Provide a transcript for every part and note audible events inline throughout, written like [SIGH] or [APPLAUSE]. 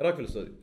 رايك في الاستوديو؟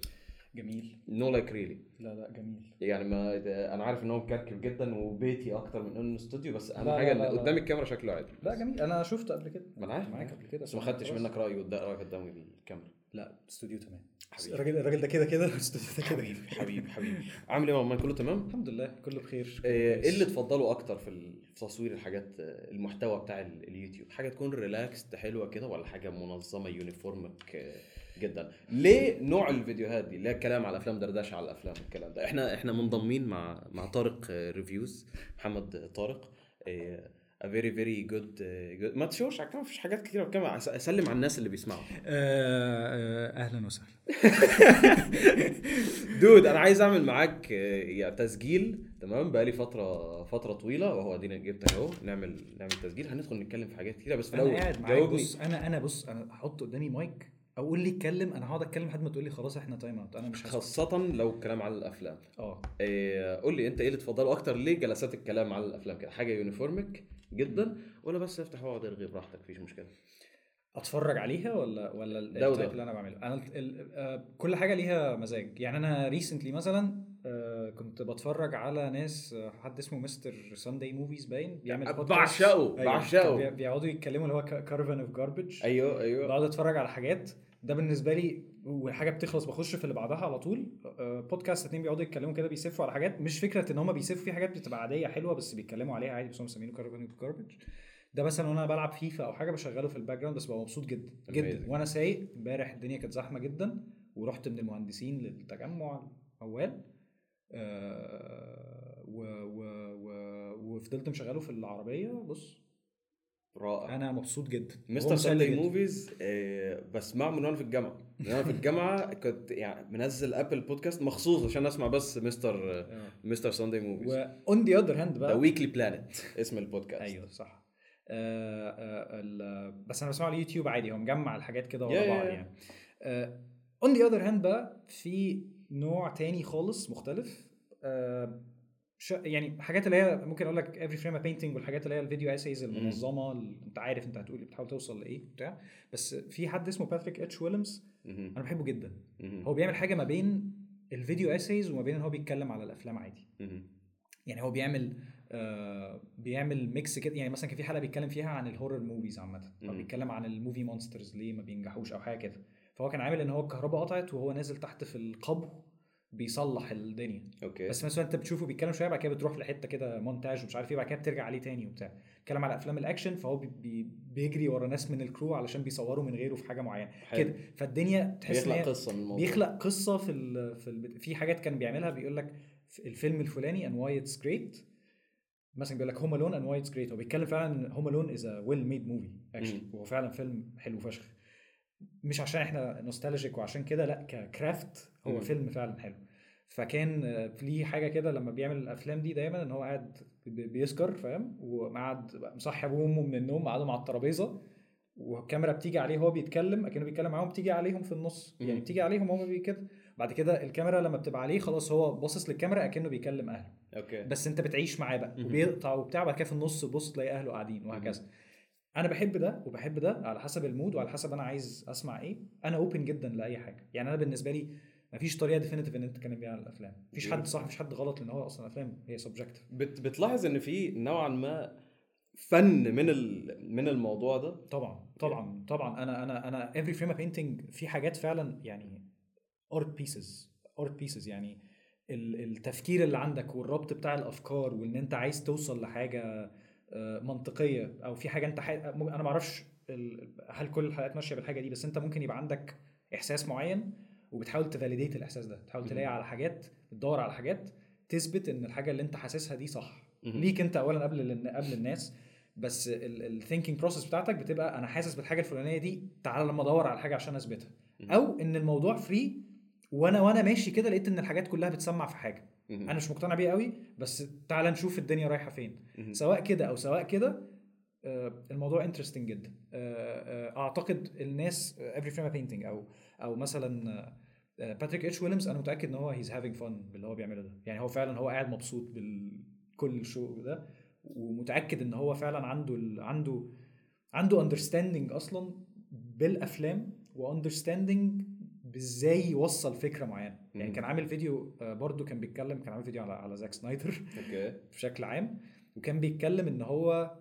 جميل. No like really لا لا جميل. يعني ما أنا عارف ان هو مكركب جدا وبيتي أكتر من إنه استوديو بس أهم لا، حاجة إن. قدام الكاميرا شكله عادي. لا جميل. أنا شفته قبل كده. ما أنا عارف. معاك قبل كده. بس ما خدتش. منك رأي قدام رايك قدام الكاميرا لا استوديو تمام. حبيبي. الراجل الراجل ده كده كده. الاستوديو ده كده. حبيبي حبيبي حبيبي. عامل إيه يا ماما؟ كله تمام؟ الحمد لله. كله بخير. إيه. إيه اللي تفضله أكتر في تصوير الحاجات المحتوى بتاع ال- اليوتيوب؟ حاجة تكون relaxed حلوة كده ولا حاجة منظمة uniformic جدا. ليه نوع الفيديوهات دي اللي هي الكلام على الافلام دردشة على الأفلام الكلام ده. إحنا إحنا منضمين مع مع طارق ريفيوز محمد طارق a very very good ما تشوفش على الكاميرا مفيش حاجات كتير على الكاميرا أس- أسلم على الناس اللي بيسمعوا. [LAUGHS] آه، آه، أهلا وسهلا. [LAUGHS] dude أنا عايز أعمل معاك آه، يعني تسجيل تمام؟ بقالي فتره فترة طويلة وهو أدينا جبتك أهو نعمل نعمل تسجيل. هندخل نتكلم في حاجات كتيرة بس في أنا الأول قاعد معاك. جاوبني. بص أنا أنا بص أنا هحط قدامي مايك. أقول لي اتكلم أنا هقعد اتكلم لحد ما تقول لي خلاص إحنا time out أنا مش خاصة لو الكلام على الأفلام. آه. إيه قول لي انت إيه اللي تفضله أكتر؟ ليه جلسات الكلام على الأفلام كده؟ حاجة uniformic جدا ولا بس أفتح وأقعد أرغي براحتك؟ مفيش مشكلة. أتفرج عليها ولا ولا. ال type اللي أنا بعمله؟ أنا ال- ال- آه، كل حاجة ليها مزاج. يعني أنا recently مثلا آه، كنت بتفرج على ناس آه، حد اسمه Mr Sunday Movies باين بيعمل. بعشقه، أيوة، بعشقه. بيقعدوا يتكلموا اللي هو Caravan of Garbage أيوه أيوه. بقعد اتفرج على حاجات. ده بالنسبة لي والحاجة بتخلص بخش في اللي بعدها على طول. آه، بودكاست اتنين بيقعدوا يتكلموا كده بيسفوا على حاجات. مش فكرة إن هم بيسفوا في حاجات بتبقى عادية حلوة بس بيتكلموا عليها عادي بس هم مسمينه Caravan of Garbage ده مثلا وأنا بلعب فيفا أو حاجة بشغله في ال background بس ببقى مبسوط جدا جدا. وأنا سايق امبارح الدنيا كانت زحمة جدا ورحت من المهندسين للتجمع آه و و و وفضلت مشغله في العربية. بص رائع. أنا مبسوط جدا. Mr Sunday. Movies آه، بسمعه من وأنا في الجامعة. من وأنا في الجامعة كنت يعني منزل Apple Podcast مخصوص عشان أسمع بس مستر آه. Mr Sunday Movies. و on the other hand the بقى Weekly Planet اسم البودكاست. أيوه صح. آه آه بس أنا بسمعه على اليوتيوب عادي. هو مجمع الحاجات كده ورا بعض. يعني. on the other hand بقى في نوع تاني خالص مختلف. آه يعني حاجات اللي هي ممكن أقول لك Every Frame a Painting والحاجات اللي هي ال video essays المنظمة اللي أنت عارف أنت هتقول بتحاول توصل لإيه بتاع بس في حد اسمه Patrick H Willems. أنا بحبه جدا. هو بيعمل حاجة ما بين ال video essays وما بين إن هو بيتكلم على الأفلام عادي. يعني هو بيعمل آه بيعمل mix كده. يعني مثلا كان في حلقة بيتكلم فيها عن ال horror movies عامة. أو. بيتكلم عن ال movie monsters ليه ما بينجحوش أو حاجة كده. فهو كان عامل إن هو الكهرباء قطعت وهو نازل تحت في القبو بيصلح الدنيا. okay. بس مثلا أنت بتشوفه بيتكلم شوية بعد كده بتروح لحتة كده مونتاج ومش عارف إيه بعد كده بترجع عليه تاني وبتاع. بيتكلم على أفلام الأكشن فهو بي بي بيجري ورا ناس من ال crew علشان بيصوروا من غيره في حاجة معينة. حلو. كده. فالدنيا تحس بيخلق هي- قصة من الموضوع. بيخلق قصة في ال في ال في حاجات كان بيعملها. بيقول لك في الفيلم الفلاني and why it's great. مثلا بيقول لك Home Alone and why it's great. هو بيتكلم فعلا إن Home Alone a well made movie actually. مم. وهو فعلا فيلم حلو فشخ. مش عشان إحنا nostalgic وعشان كده لأ ك craft هو مم. فيلم فعلا حلو. فكان آه، ليه حاجة كده لما بيعمل الأفلام دي دايما إن هو قاعد بي- بيسكر فاهم؟ وقعد مصحي أبوه وأمه من النوم قعدوا على الترابيزة والكاميرا بتيجي عليه وهو بيتكلم أكنه بيتكلم معاهم بتيجي عليهم في النص. يعني. بتيجي عليهم وهم بي كده بعد كده الكاميرا لما بتبقى عليه خلاص هو باصص للكاميرا أكنه بيكلم أهله. okay. بس أنت بتعيش معاه بقى. وبيقطع وبتاع بعد كده في النص بص تلاقي أهله قاعدين وهكذا. أنا بحب ده وبحب ده على حسب ال mood وعلى حسب أنا عايز أسمع إيه. أنا open جدا لأي حاجة. يعني أنا بالنسبة لي مفيش طريقة definitive إن أنت تتكلم بيها عن الأفلام. مفيش حد صح مفيش حد غلط لأن هو أصلا افلام هي subjective بت بتلاحظ إن في نوعا ما فن من ال... من الموضوع ده؟ طبعا طبعا طبعا. أنا أنا أنا Every Frame a Painting في حاجات فعلا يعني art pieces art pieces. يعني ال- التفكير اللي عندك والربط بتاع الأفكار وإن أنت عايز توصل لحاجة منطقية أو في حاجة أنت ح... أنا ما أعرفش ال- هل كل الحلقات ماشية بالحاجة دي بس أنت ممكن يبقى عندك إحساس معين وبتحاول ت validate الإحساس ده تحاول تلاقي. على حاجات بتدور على حاجات تثبت إن الحاجة اللي أنت حاسسها دي صح. ليك أنت اولا قبل قبل الناس بس ال thinking process بتاعتك بتبقى أنا حاسس بالحاجة الفلانية دي تعالى لما أدور على حاجة عشان أثبتها. أو إن الموضوع free وأنا وأنا ماشي كده لقيت إن الحاجات كلها بتسمع في حاجة. أنا مش مقتنع بيها قوي بس تعالى نشوف الدنيا رايحة فين. سواء كده أو سواء كده آه، الموضوع interesting جدا. آه، آه، أعتقد الناس Every Frame a Painting أو أو مثلا Patrick H Willems أنا متأكد إن هو he's having fun باللي هو بيعمله ده. يعني هو فعلا هو قاعد مبسوط بالكل ال show ده ومتأكد إن هو فعلا عنده ال... عنده عنده understanding أصلا بالأفلام و understanding بإزاي يوصل فكرة معينة يعني مم. كان عامل فيديو آه، برضو كان بيتكلم كان عامل فيديو على على زاك سنايدر okay [LAUGHS] بشكل عام وكان بيتكلم إن هو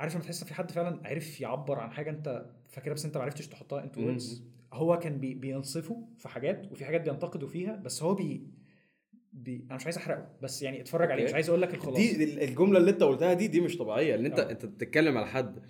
عارف لما تحس في حد فعلا عرف يعبر عن حاجة أنت فاكرها بس أنت ما عرفتش تحطها into مم. words هو كان بي بينصفه في حاجات وفي حاجات بينتقدوا فيها بس هو بي, بي أنا مش عايز أحرقه بس يعني اتفرج عليه. مش عايز أقول لك الخلاصة دي ال- الجملة اللي أنت قلتها دي دي مش طبيعية إن أنت آه. أنت بتتكلم على حد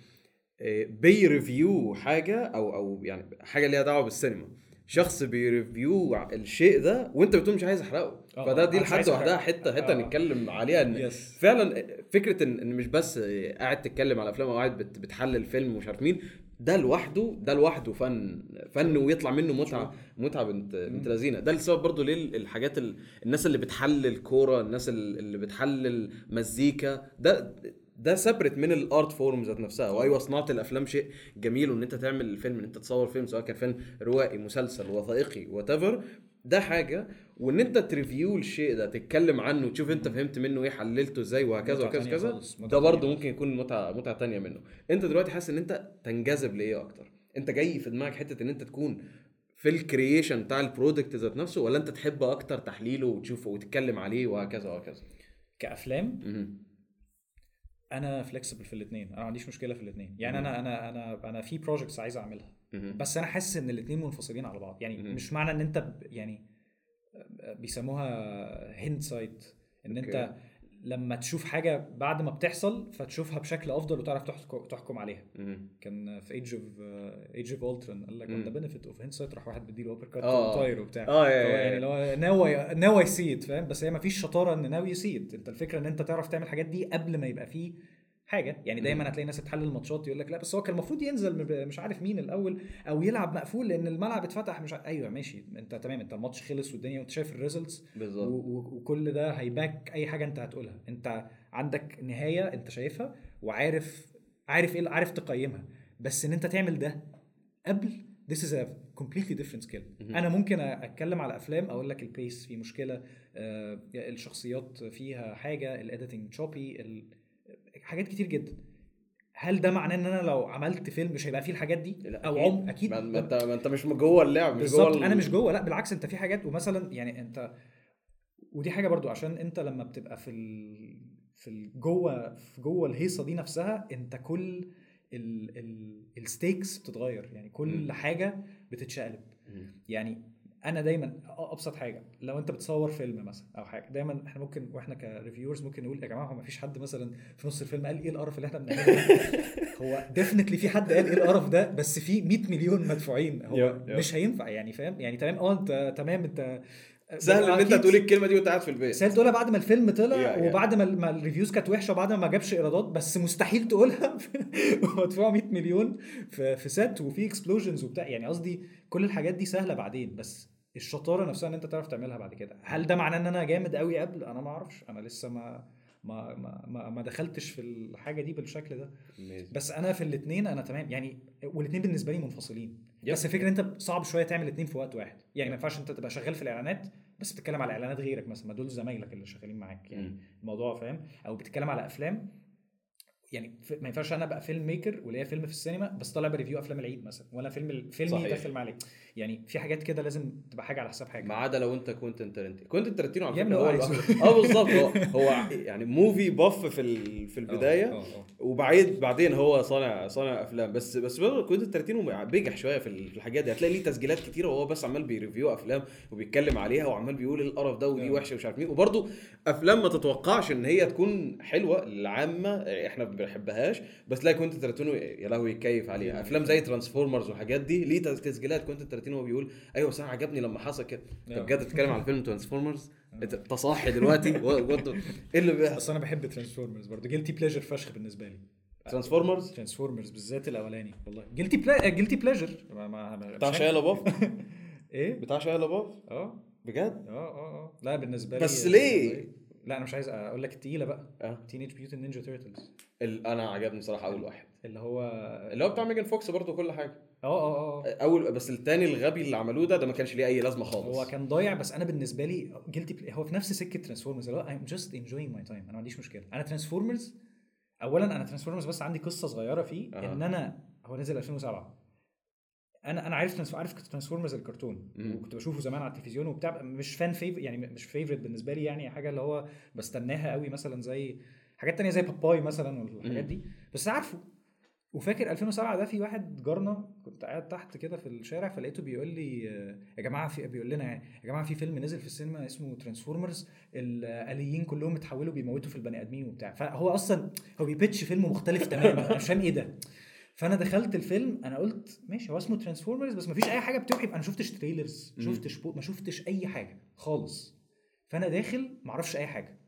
بي review حاجة أو أو يعني حاجة ليها دعوة بالسينما. شخص بي review الشيء ده وأنت بتقول مش عايز أحرقه. آه، فده آه، دي أنا مش لحد لوحدها أحرقه. حتة حتة آه. نتكلم عليها إن yes فعلا فكرة ان إن مش بس قاعد تتكلم على أفلام أو قاعد بت- بتحلل فيلم ومش عارف مين ده لوحده ده لوحده فن فن ويطلع منه متعه متعة بنت بنت لذينة. ده السبب برضو ليه الحاجات ال... الناس اللي بتحلل كورة الناس ال- اللي بتحلل مزيكا. ده ده part من ال art form ذات نفسها. وأيوة صناعة الأفلام شيء جميل وإن أنت تعمل الفيلم إن أنت تصور فيلم سواء كان فيلم روائي مسلسل وثائقي وات ده حاجة. وإن أنت ت review الشيء ده تتكلم عنه تشوف أنت فهمت منه إيه حللته إزاي وهكذا تانية كذا ده برضه. ممكن يكون متعة متعة تانية منه. أنت دلوقتي حاسس إن أنت تنجذب لإيه أكتر؟ أنت جاي في دماغك حتة إن أنت تكون في ال creation بتاع ال product ذات نفسه ولا أنت تحب أكتر تحليله وتشوفه وتتكلم عليه وهكذا وهكذا؟ كأفلام. أنا flexible في الاثنين أنا ما عنديش مشكلة في الاثنين يعني أنا أنا أنا أنا في projects عايز أعملها. بس أنا حاسس إن الاثنين منفصلين على بعض يعني. مش معنى إن أنت يعني بيسموها hindsight إن أنت. لما تشوف حاجة بعد ما بتحصل فتشوفها بشكل أفضل وتعرف تحكم, عليها مهم. كان في Age of Age of Ultron قال لك مم. the benefit of hindsight راح واحد بيديله uppercut آه. وطاير وبتاع آه يعني. لو now I now I see it فاهم بس هي ما فيش شطارة إن now I see it أنت الفكرة إن أنت تعرف تعمل الحاجات دي قبل ما يبقى فيه حاجة. يعني دايما. هتلاقي ناس تحلل الماتشات يقول لك لا بس هو كان المفروض ينزل مش عارف مين الأول أو يلعب مقفول لأن الملعب اتفتح مش ع... أيوه ماشي. أنت تمام. أنت الماتش خلص والدنيا وأنت شايف ال results وكل ده هي back أي حاجة أنت هتقولها. أنت عندك نهاية أنت شايفها وعارف عارف إيه عارف تقيمها. بس إن أنت تعمل ده قبل this is a completely different skill. أنا ممكن أتكلم على أفلام أقول لك ال pace فيه مشكلة آه، الشخصيات فيها حاجة ال editing choppy حاجات كتير جدا هل ده معناه إن أنا لو عملت فيلم مش هيبقى فيه الحاجات دي لا، أو. عم أكيد ما أنت ما أنت مش جوه اللعب مش جوه بالظبط ال- أنا مش جوه لأ بالعكس أنت في حاجات ومثلا يعني أنت ودي حاجة برضو عشان أنت لما بتبقى في ال... في جوه في جوه الهيصة دي نفسها أنت كل ال... ال... ال stakes بتتغير يعني كل مم. حاجة بتتشقلب مهم. يعني أنا دايما ابسط حاجة لو انت بتصور فيلم مثلا أو حاجة دايما إحنا ممكن وإحنا ك reviewers ممكن نقول يا جماعة هو ما فيش حد مثلا في نص الفيلم قال إيه القرف اللي إحنا بنعمله؟ [LAUGHS] هو definitely في حد قال إيه القرف ده بس في 100 مليون مدفوعين هو yep, yep. مش هينفع يعني فاهم يعني تمام آه انت تمام انت سهل إن أنت أكيد تقول الكلمة دي وأنت قاعد في البيت سهل تقولها بعد ما الفيلم طلع Yeah, yeah. وبعد ما ما ال reviews كانت وحشة وبعد ما ما جابش إيرادات بس مستحيل تقولها [LAUGHS] ومدفوع 100 مليون في في set وفي explosions وبتاع يعني قصدي كل الحاجات دي سهلة بعدين بس الشطارة نفسها إن أنت تعرف تعملها بعد كده. هل ده معناه إن أنا جامد قوي قبل؟ أنا ما أعرفش. أنا لسه ما ما ما ما, دخلتش في الحاجة دي بالشكل ده. Amazing. بس أنا في الاثنين أنا تمام. يعني والاثنين بالنسبة لي منفصلين. yep. بس الفكرة إن أنت صعب شوية تعمل الاثنين في وقت واحد. يعني ما ينفعش أنت تبقى شغال في الإعلانات بس بتتكلم على إعلانات غيرك مثلا. ما دول زمايلك اللي شغالين معاك. يعني مم. الموضوع فاهم؟ أو بتتكلم على أفلام يعني ما ينفعش أنا ابقى film maker وليا فيلم في السينما بس طالع ب review أفلام العيد مثلا ولا فيلم. داخل مع العيد يعني في حاجات كده لازم تبقى حاجة على حساب حاجة. ما عدا لو انت كوينتن ترنتينو كوينتن ترنتينو على فكرة هو آه بالظبط هو هو يعني movie buff في ال- في البداية آه، آه، آه. وبعيد بعدين هو صانع صانع أفلام. بس بس برضه كوينتن ترنتينو بجح شوية في ال- في الحاجات دي. هتلاقي ليه تسجيلات كتيرة وهو بس عمال بي review أفلام وبيتكلم عليها وعمال بيقول القرف ده ودي. وحشة ومش عارف مين. وبرضه أفلام ما تتوقعش إن هي تكون حلوة للعامة. إحنا ما بنحبهاش بس تلاقي كوينتن ترنتينو يا لهوي يتكيف عليها. أفلام زي Transformers والحاجات دي ليه تسجيلات كوينتن ترنتينو وهو بيقول أيوه بس أنا عجبني لما حصل كده. انت. بجد بتتكلم على فيلم Transformers؟ انت صاحي دلوقتي [LAUGHS] إيه اللي بيحصل؟ بس أنا بحب Transformers برضه. guilty pleasure فشخ بالنسبة لي. Transformers؟ Transformers بالذات الأولاني والله. guilty pl... guilty بتاع هنكر. لاباف [LAUGHS] إيه؟ بتاع شايا لاباف آه. بجد؟ آه آه آه. لا بالنسبة لي بس ليه؟ لا أنا مش عايز أقول لك التقيله بقى. آه. Teenage Mutant Ninja Turtles أنا عجبني صراحة أول واحد. اللي هو اللي هو بتاع ميجان فوكس برضه كل حاجة. أه أه أه. أول بس التاني الغبي اللي عملوه ده ده ما كانش ليه أي لازمة خالص. هو كان ضايع بس أنا بالنسبة لي guilty هو في نفس سكة Transformers اللي هو I'm just enjoying my time. أنا ما عنديش مشكلة. أنا Transformers اولا أنا Transformers بس عندي قصة صغيرة فيه أها. إن أنا هو نزل 2007 أنا أنا عارف عارف Transformers الكرتون. مم. وكنت بشوفه زمان على التلفزيون وبتاع مش fan fav يعني مش favorite بالنسبة لي يعني حاجة اللي هو بستناها قوي مثلا زي حاجات تانية زي باباي مثلا والحاجات. دي. بس عارفه. وفاكر 2007 ده في واحد جارنا كنت قاعد تحت كده في الشارع فلقيته بيقول لي يا جماعة في بيقول لنا يعني يا جماعة في فيلم نزل في السينما اسمه Transformers الآليين كلهم اتحولوا بيموتوا في البني آدمين وبتاع. فهو أصلا هو بي pitch فيلم مختلف تماما. أنا مش فاهم إيه ده. فأنا دخلت الفيلم أنا قلت ماشي هو اسمه Transformers بس مفيش أي حاجة بتوحي. أنا ما شفتش trailers ما. شفتش ما شفتش أي حاجة خالص. فأنا داخل ما أعرفش أي حاجة.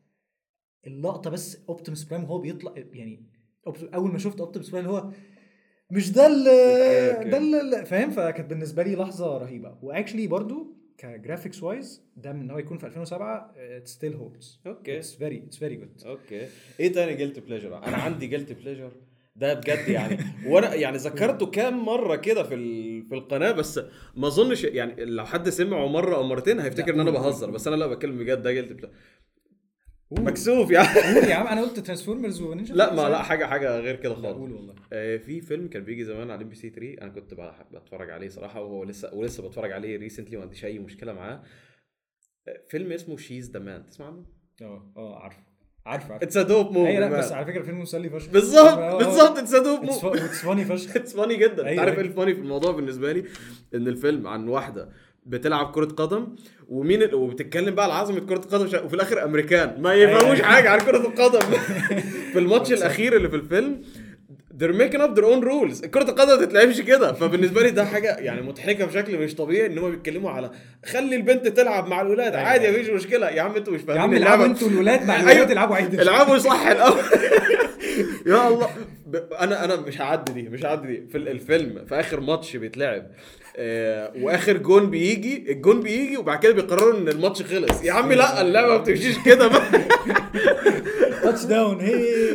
اللقطة بس Optimus Prime وهو بيطلع يعني أول ما شفت Optimus Prime هو مش ده اللي. ده اللي فاهم؟ فكانت بالنسبة لي لحظة رهيبة. و actually برضو ك graphics wise ده من إن هو يكون في 2007 it still holds okay. it's very it's very good okay. إيه تاني guilty pleasure أنا عندي guilty pleasure ده بجد يعني. وأنا يعني ذكرته كام مرة كده في في القناة بس ما أظنش يعني لو حد سمعه مرة أو مرتين هيفتكر إن أنا. بهزر. بس أنا لا بتكلم بجد ده guilty pleasure مكسوف يعني قول يا عم أنا قلت Transformers ونينجا لا ما لا حاجة حاجة غير كده خالص. قول والله. آه، في فيلم كان بيجي زمان على إم بي سي 3 أنا كنت بتفرج عليه صراحة وهو لسه ولسه بتفرج عليه recently ما عنديش أي مشكلة معاه. آه، فيلم اسمه She's the Man تسمع عنه؟ آه آه عارفه. عارفه عارفه. it's dope movie اي لا بس على فكرة فيلم مسلي فشخ. بالظبط آه، آه. بالظبط it's dope it's movie funny فشخ. [LAUGHS] it's funny جدا. أيوة، عارف إيه أيوة. ال funny في الموضوع بالنسبة لي؟ إن الفيلم عن واحدة بتلعب كرة قدم ومين ال... وبتتكلم بقى على عظمة كرة القدم شا- وفي الآخر أمريكان. ما يفهموش أيوة. حاجة عن كرة القدم. [LAUGHS] في الماتش الأخير اللي في الفيلم they're making up their own rules. كرة القدم ما تتلعبش كده. فبالنسبة لي ده حاجة يعني مضحكة بشكل مش طبيعي إن هم بيتكلموا على خلي البنت تلعب مع الولاد. أيوة. عادي مفيش مشكلة. يا عم أنتوا مش يا فاهمين عم العبوا أنتوا الولاد مع أيوة. الولاد العبوا عادي. العبوا صح الأول. [LAUGHS] يا الله. أنا أنا مش هعدي دي مش هعدي دي. في ال- الفيلم في آخر ماتش بيتلعب واخر جون بيجي الجون بيجي وبعد كده بيقرروا إن الماتش خلص. يا عم لا اللعبة ما بتمشيش كده بقى. touchdown هي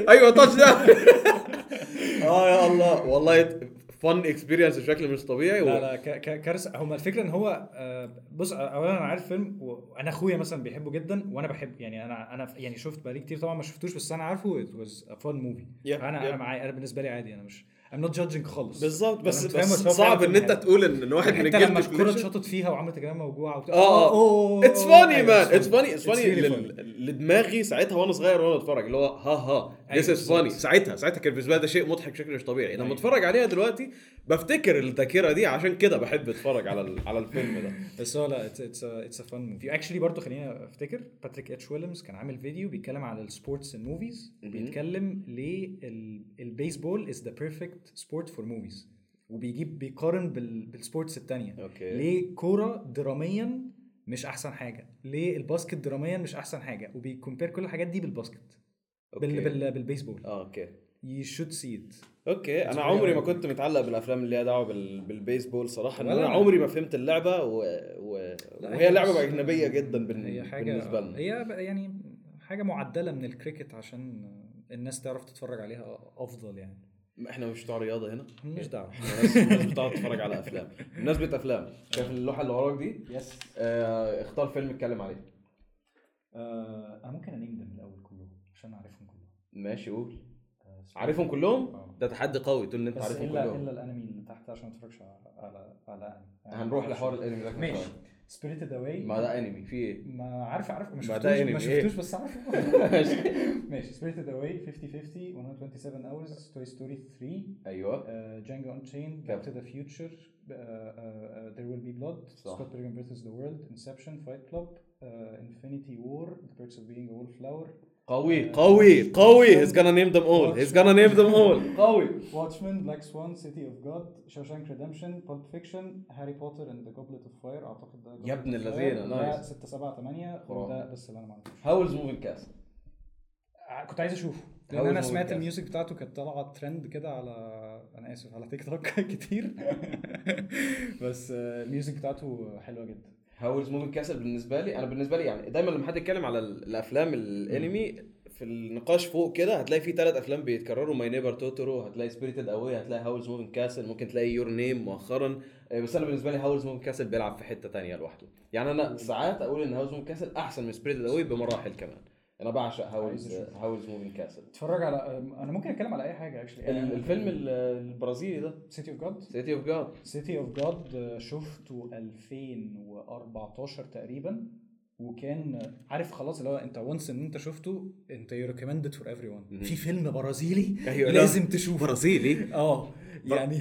أيوه touch ده [LAUGHS] آه يا الله. والله fun experience بشكل مش طبيعي لا. لا كارثة. هما الفكرة إن هو آه، بص اولا أنا عارف فيلم وأنا أخويا مثلا بيحبه جدا وأنا بحب يعني أنا أنا يعني شفت بقالي كتير طبعا ما شفتوش بس أنا عارفه a fun movie. Yeah, أنا. أنا معايا أنا بالنسبة لي عادي أنا مش I'm not judging خالص. بالظبط بس بس صعب إن أنت فيلم تقول إن واحد من حتى لما الكوره اتشطت فيها وعملت كمان موجوعه وبتاع آه oh, it's funny man it's. funny it's funny. لدماغي ساعتها وأنا صغير وأنا بتفرج اللي هو ها ها. أيوة this is funny. ساعتها ساعتها كان بالنسبة لي ده شيء مضحك بشكل مش طبيعي. لما أيوة. اتفرج عليها دلوقتي بفتكر الذاكرة دي عشان كده بحب أتفرج على على الفيلم ده. بس هو لا it's it's a fun movie actually برضه خليني أفتكر باتريك اتش ويليامز كان عامل فيديو بيتكلم على ال sports in movies. بيتكلم ليه ال- ال baseball is the perfect sport for movies وبيجيب بيقارن بال- بال sports التانية. okay. ليه كورة دراميا مش أحسن حاجة؟ ليه ال basket دراميا مش أحسن حاجة؟ وبي compare كل الحاجات دي بال basket. بال بالبيسبول. آه okay. you should see it okay. أنا عمري ما. كنت متعلق بالأفلام اللي ليها دعوة بال... بالبيسبول صراحة. أنا. عمري ما فهمت اللعبة و... و... وهي هي لعبة أجنبية جدا بال... هي حاجة بالنسبة لنا. هي يعني حاجة معدلة من الكريكت عشان الناس تعرف تتفرج عليها أفضل يعني. إحنا مش بتوع رياضة هنا؟ مالناش دعوة. [LAUGHS] الناس الناس بتقعد تتفرج على أفلام. بمناسبة أفلام شايف اللوحة اللي وراك دي؟ yes آه اختار فيلم اتكلم عليه. آه أنا ممكن a name من الأول. عشان اعرفهم كلهم ماشي قول آه، عارفهم كلهم آه. ده تحدي قوي تقول إن أنت عارفهم الا كلهم إلا الأنمي اللي تحت عشان ما اتفرجش على على أنمي يعني هنروح. لحوار الأنمي ده ماشي. Spirited Away ما ده أنمي في إيه ما عارف عارف ما شفتوش ما إيه؟ شفتوش بس عارفه [LAUGHS] [LAUGHS] ماشي. Spirited Away 50 50 127 hours Toy Story 3 أيوه the Future, uh, uh, uh, There Will Be Blood, صح. Scott Pilgrim vs. the World, Inception, Fight Club, uh, Infinity War, The Perks of Being a Wallflower, قوي. قوي قوي he's gonna name them all. He's gonna name them all. [LAUGHS] قوي. Watchmen, Black Swan, City of God, Shawshank Redemption, Pulp Fiction, Harry Potter and the Goblet of Fire. أعتقد ده يا ابن. ده nice. 6 7 8 خرافي. وده بس اللي أنا ما عرفتوش Howl's Moving Cas ع- كنت عايز أشوفه. لأن أنا سمعت ال music بتاعته كانت طالعة ترند كده على أنا آسف على تيك توك [LAUGHS] كتير. [LAUGHS] بس آه، ال music بتاعته حلوة جدا. Howl's Moving Castle بالنسبة لي؟ أنا بالنسبة لي يعني دايما لما حد يتكلم على ال- الأفلام الأنمي في النقاش فوق كده هتلاقي في ثلاث أفلام بيتكرروا. My Neighbor Totoro هتلاقي Spirited Away هتلاقي Howl's Moving Castle ممكن تلاقي Your Name مؤخرا. آه، بس أنا بالنسبة لي Howl's Moving Castle بيلعب في حتة تانية لوحده. يعني أنا ساعات أقول إن Howl's Moving Castle أحسن من Spirited Away بمراحل كمان. أنا بعشق Howl's أشوف. Howl's Moving Castle اتفرج على أنا ممكن أتكلم على أي حاجة actually الفيلم ال- البرازيلي ده. City of God City of God City of God شفته 2014 تقريبا وكان عارف خلاص اللي هو أنت once إن أنت شفته أنت you recommended for everyone. في فيلم برازيلي أيوة، لازم تشوفه. برازيلي؟ آه يعني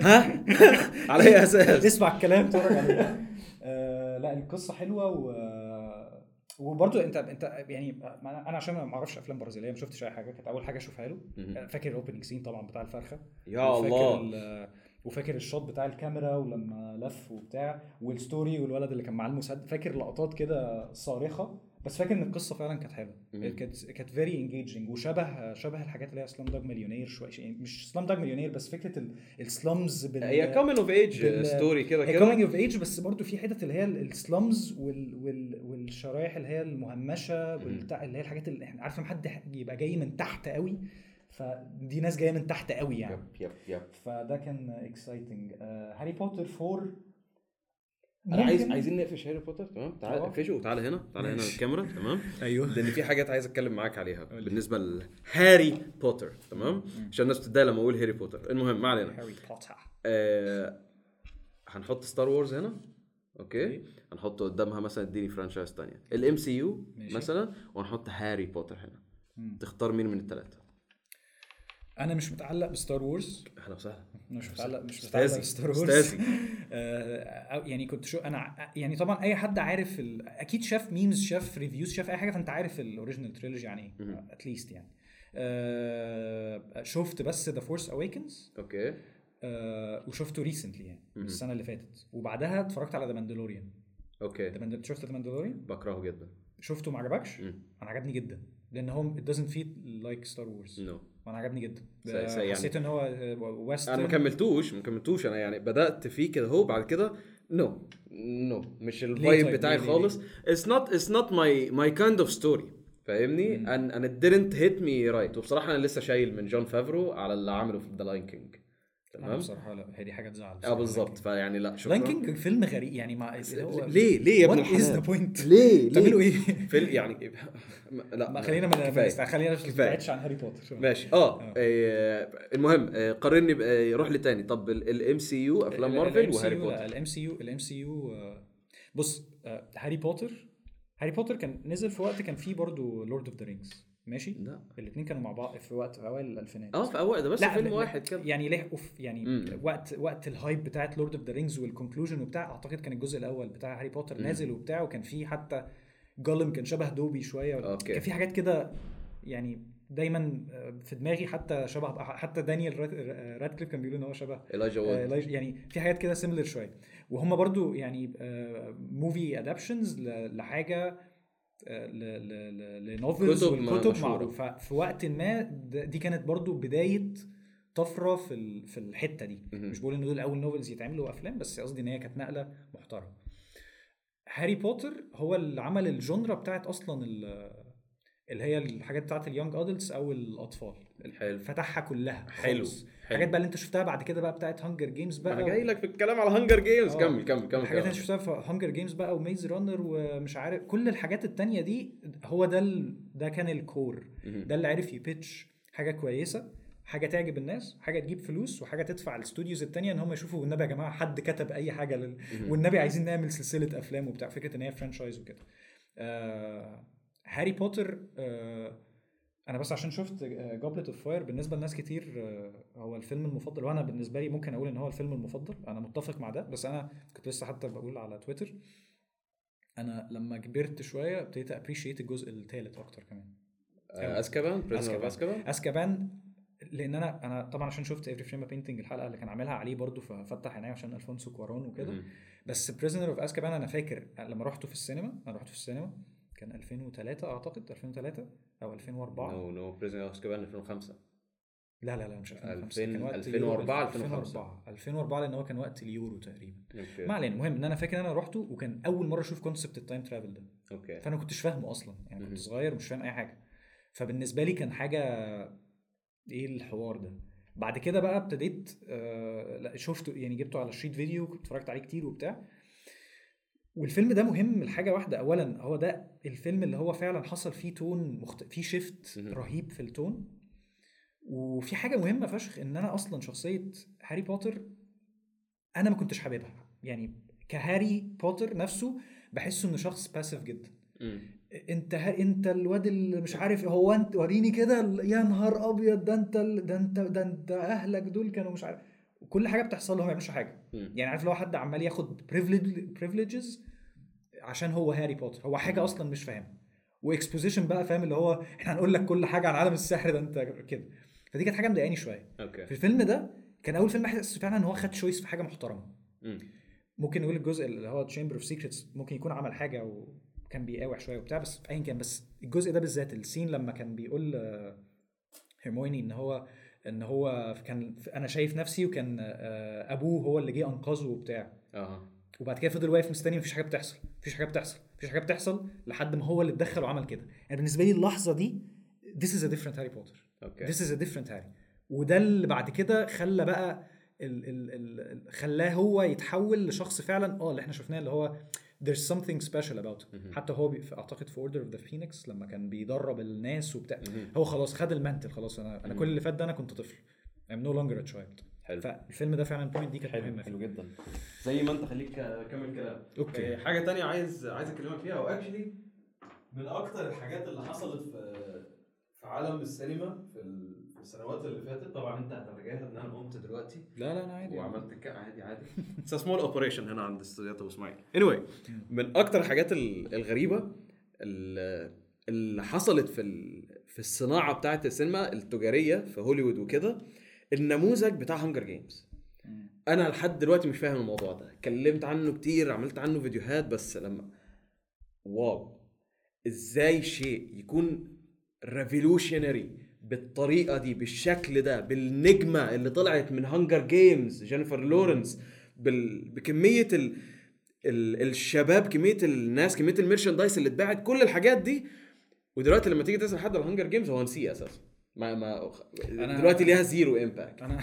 ها؟ [LAUGHS] على أي أساس؟ اسمع الكلام اتفرج عليه. آه لا القصة حلوة و وبرضه انت انت يعني أنا عشان ما أعرفش افلام برازيليه ما شفتش اي حاجة كانت اول حاجة اشوفها له. مهم. فاكر ال opening scene طبعا بتاع الفرخة؟ يا الله. ال- وفاكر ال shot بتاع الكاميرا ولما لف وبتاع وال story والولد اللي كان معاه المسدس فاكر لقطات كده صارخة؟ بس فاكر إن القصة فعلا كانت حلوة. كانت كانت very engaging وشبه شبه الحاجات اللي هي Slumdog Millionaire شوية يعني مش Slumdog Millionaire بس فكرة ال- ال slums بال هي coming of age story كده كده؟ coming of age بس برضو في حتت اللي هي ال slums وال وال والشرايح اللي هي المهمشة والبتاع اللي هي الحاجات اللي إحنا عارف لما حد يبقى جاي من تحت قوي فدي ناس جاية من تحت قوي يعني. yep yep yep. فده كان exciting هاري بوتر 4 أنا عايز عايزين نقفش هاري بوتر تمام؟ تعال آه. اقفشه وتعالى هنا تعالى هنا. الكاميرا تمام؟ [LAUGHS] أيوه. لأن في حاجات عايز أتكلم معاك عليها. بالنسبة لهاري بوتر تمام؟ عشان الناس بتتضايق لما أقول هاري بوتر المهم ما علينا. هاري بوتر آه هنحط Star Wars هنا okay. هنحط قدامها مثلا اديني franchise تانية ال MCU. مثلا وهنحط هاري بوتر هنا مم. تختار مين من الثلاثه أنا مش متعلق ب Star Wars أهلا وسهلا مش متعلق مش. متعلق ب Star Wars. [LAUGHS] آه، يعني كنت sure أنا يعني طبعا أي حد عارف ال... أكيد شاف memes شاف reviews شاف أي حاجة فأنت عارف ال original trilogy يعني إيه. at least يعني آه، شفت بس The Force Awakens okay وشفته recently يعني. السنة اللي فاتت وبعدها اتفرجت على The Mandalorian okay. شفت The Mandalorian بكرهه جدا. شفته ما عجبكش. أنا عجبني جدا. لأن هو it doesn't feel like Star Wars no وأنا عجبني جدا. سي- يعني- حسيت إن هو western أنا ما كملتوش ما كملتوش. أنا يعني بدأت فيه كده هو بعد كده no no مش ال vibe؟ بتاعي خالص. it's not it's not my my kind of story فاهمني؟ and and it didn't hit me right. وبصراحة أنا لسه شايل من جون فافرو على اللي عمله في The Lion King تمام؟ بصراحة لا هي دي حاجة تزعل آه بالظبط. فيعني لا شكرا. Lion King فيلم غريب يعني ما ليه؟ ليه يا ابن الحلال؟ point؟ ليه؟ تعملوا ليه؟ إيه؟ فيلم يعني لا ما خلينا ما خلينا ما. نبعدش عن هاري بوتر. ماشي. آه آه. آه، المهم آه، قارني روح لي تاني طب ال MCU أفلام مارفل وهاري بوتر. لا ال MCU ال MCU بص هاري بوتر هاري بوتر كان نزل في وقت كان فيه برضه Lord of the Rings ماشي؟ لا. الاثنين كانوا مع بعض في وقت في أوائل الألفينات. آه في اول ده بس لا، فيلم واحد كده. يعني لحقوا في يعني مم. وقت وقت ال hype بتاعت Lord of the Rings وال conclusion وبتاع أعتقد كان الجزء الأول بتاع هاري بوتر مم. نازل وبتاع وكان فيه حتى جولم كان شبه دوبي شوية. أوكي. كان في حاجات كده يعني دايما آه، في دماغي حتى شبه حتى دانيال راد- آه، رادكليف كان بيقول إن هو شبه آه، Wood يعني في حاجات كده similar شوية. وهم برضو يعني movie adaptations لحاجة ل novels والكتب. معروفه في وقت ما دي كانت برضو بداية طفرة في في الحتة دي. مش بقول إن دول أول novels يتعملوا أفلام بس قصدي إن هي كانت نقلة محترمة هاري بوتر هو اللي عمل ال genre بتاعت أصلا ال- اللي هي الحاجات بتاعت ال young adults أو الأطفال حلو فتحها كلها حلو. الحاجات بقى اللي انت شفتها بعد كده بقى بتاعت Hunger Games بقى أنا جاي لك في الكلام على Hunger Games آه. كمل كمل كمل الحاجات اللي شفتها في Hunger Games بقى و Maze Runner ومش عارف كل الحاجات التانية دي هو ده ال... ده كان ال core. ده اللي عرف ي pitch حاجة كويسة حاجة تعجب الناس حاجة تجيب فلوس وحاجة تدفع ال studios التانية إن هم يشوفوا والنبي يا جماعة حد كتب أي حاجة لل... والنبي عايزين نعمل سلسلة أفلام وبتاع فكرة إن هي franchise وكده. آه... هاري بوتر آه... أنا بس عشان شفت Goblet of Fire بالنسبة لناس كتير آه، هو الفيلم المفضل وأنا بالنسبة لي ممكن أقول إن هو الفيلم المفضل. أنا متفق مع ده بس أنا كنت لسه حتى بقول على تويتر أنا لما كبرت شوية ابتديت appreciate الجزء الثالث أكتر كمان. اسكابان. اسكابان اسكابان لأن أنا أنا طبعا عشان شفت Every Frame a Painting الحلقة اللي كان عاملها عليه برضو ففتح عيني عشان ألفونسو كوارون وكده. بس Prisoner of أزكابان أنا فاكر لما رحته في السينما أنا رحت في السينما كان 2003 أعتقد 2003 أو 2004 no no Prisoner of أزكابان 2005 لا لا لا مش 2005 كان 2000 وقت 2004 اليورو. 2005. 2004 2004 لأن هو كان وقت اليورو تقريبا. ما علينا المهم إن أنا فاكر إن أنا رحته وكان أول مرة أشوف concept ال time travel ده. okay. فأنا كنتش فاهمه أصلا يعني. كنت صغير مش فاهم أي حاجة. فبالنسبة لي كان حاجة إيه الحوار ده. بعد كده بقى ابتديت آه لا شفته يعني جبته على شريط فيديو كنت اتفرجت عليه كتير وبتاع. والفيلم ده مهم لحاجة واحدة. اولا هو ده الفيلم اللي هو فعلا حصل فيه tone مخت... فيه shift. رهيب في ال tone. وفي حاجة مهمة فشخ إن أنا أصلا شخصية هاري بوتر أنا ما كنتش حاببها. يعني كهاري بوتر نفسه بحسه إنه شخص passive جدا. أنت ها أنت الواد اللي مش عارف هو أنت وريني كده يا نهار أبيض ده أنت ده أنت ده أنت أهلك دول كانوا مش عارف. كل حاجة بتحصل له ما بيعملش حاجة. مم. يعني عارف لو حد عمال ياخد privileges عشان هو هاري بوتر. هو حاجة أصلا مش فاهمها و exposition بقى فاهم اللي هو إحنا هنقول لك كل حاجة عن عالم السحر ده أنت كده. فدي كانت حاجة مضايقاني شوية. okay. في الفيلم ده كان أول فيلم احس فعلا إن هو خد choice في حاجة محترمة. مم. ممكن نقول الجزء اللي هو Chamber of Secrets ممكن يكون عمل حاجة وكان بيقاوح شوية وبتاع بس ايا كان بس الجزء ده بالذات ال scene لما كان بيقول آه، هيرميوني إن هو إن هو كان أنا شايف نفسي وكان آه، أبوه هو اللي جه أنقذه وبتاع. أها. وبعد كده فضل واقف مستني مفيش حاجة بتحصل مفيش حاجة بتحصل مفيش حاجة بتحصل لحد ما هو اللي اتدخل وعمل كده. يعني بالنسبة لي اللحظة دي this is a different هاري بوتر okay. This is a different هاري وده اللي بعد كده خلى بقى ال ال ال خلاه هو يتحول لشخص فعلا آه اللي إحنا شفناه اللي هو there's something special about him. حتى هو بي أعتقد في Order of the Phoenix لما كان بيدرب الناس وبتاع. هو خلاص خد ال mantle خلاص أنا أنا. كل اللي فات ده أنا كنت طفل. I'm no longer a child. حلو. فالفيلم ده فعلا ال point دي كانت حلو مهمة حلو جدا. زي ما أنت خليك كمل كلام. okay. آه، حاجة تانية عايز عايز أكلمك فيها. و actually من أكتر الحاجات اللي حصلت في في عالم السينما في ال- في السنوات اللي فاتت. طبعا أنت هتتجاهل إن أنا قمت دلوقتي. لا لا أنا عادي وعملت ك... عادي عادي. it's small operation هنا عند استوديوهات ابو اسماعيل anyway من أكتر الحاجات ال- الغريبة ال- اللي حصلت في ال- في الصناعة بتاعه السينما التجارية في هوليوود وكده النموذج بتاع Hunger Games. أنا لحد دلوقتي مش فاهم الموضوع ده. اتكلمت عنه كتير عملت عنه فيديوهات بس لما wow. إزاي شيء يكون revolutionary بالطريقة دي بالشكل ده بالنجمة اللي طلعت من Hunger Games جينيفر لورنس بال... بكمية ال... ال... الشباب كمية الناس كمية ال merchandise اللي اتباعت كل الحاجات دي. ودلوقتي لما تيجي تسأل حد على Hunger Games هو نسيه أساسا. ما ما أنا- دلوقتي ليها zero impact أنا [LAUGHS]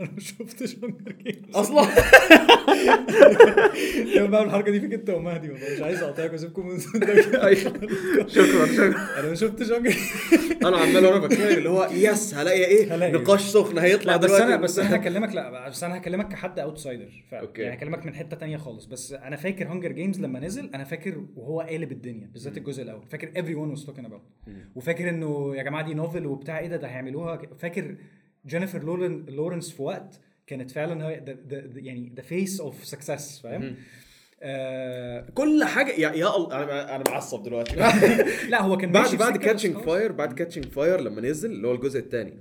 أنا ما شفتش Hunger Games أصلا؟ يوم بعمل الحركة دي فيك أنت ومهدي والله مش عايز أقطعك وأسيبكم من [LAUGHS] أيوة. شكرا شكرا. أنا ما شفتش Hunger أنا عمال وأنا بتكلم اللي هو yes هلاقي إيه. نقاش سخن هيطلع بس أنا بس أنا هكلمك لا بس أنا هكلمك كحد outsider okay. يعني هكلمك من حتة تانية خالص. بس أنا فاكر Hunger Games لما نزل أنا فاكر وهو قالب الدنيا بالذات الجزء الأول. فاكر everyone was talking about وفاكر إنه يا جماعة دي novel وبتاع إيه ده ده هيعملوها فاكر جينيفر لورن لورنس في وقت كانت فعلا هي the- the- يعني the face of success فاهم؟ آه كل حاجة يا يا الله أنا أنا معصب دلوقتي [LAUGHS] لا هو كان بعد بعد كاتشنج. فاير بعد Catching Fire لما نزل اللي هو الجزء الثاني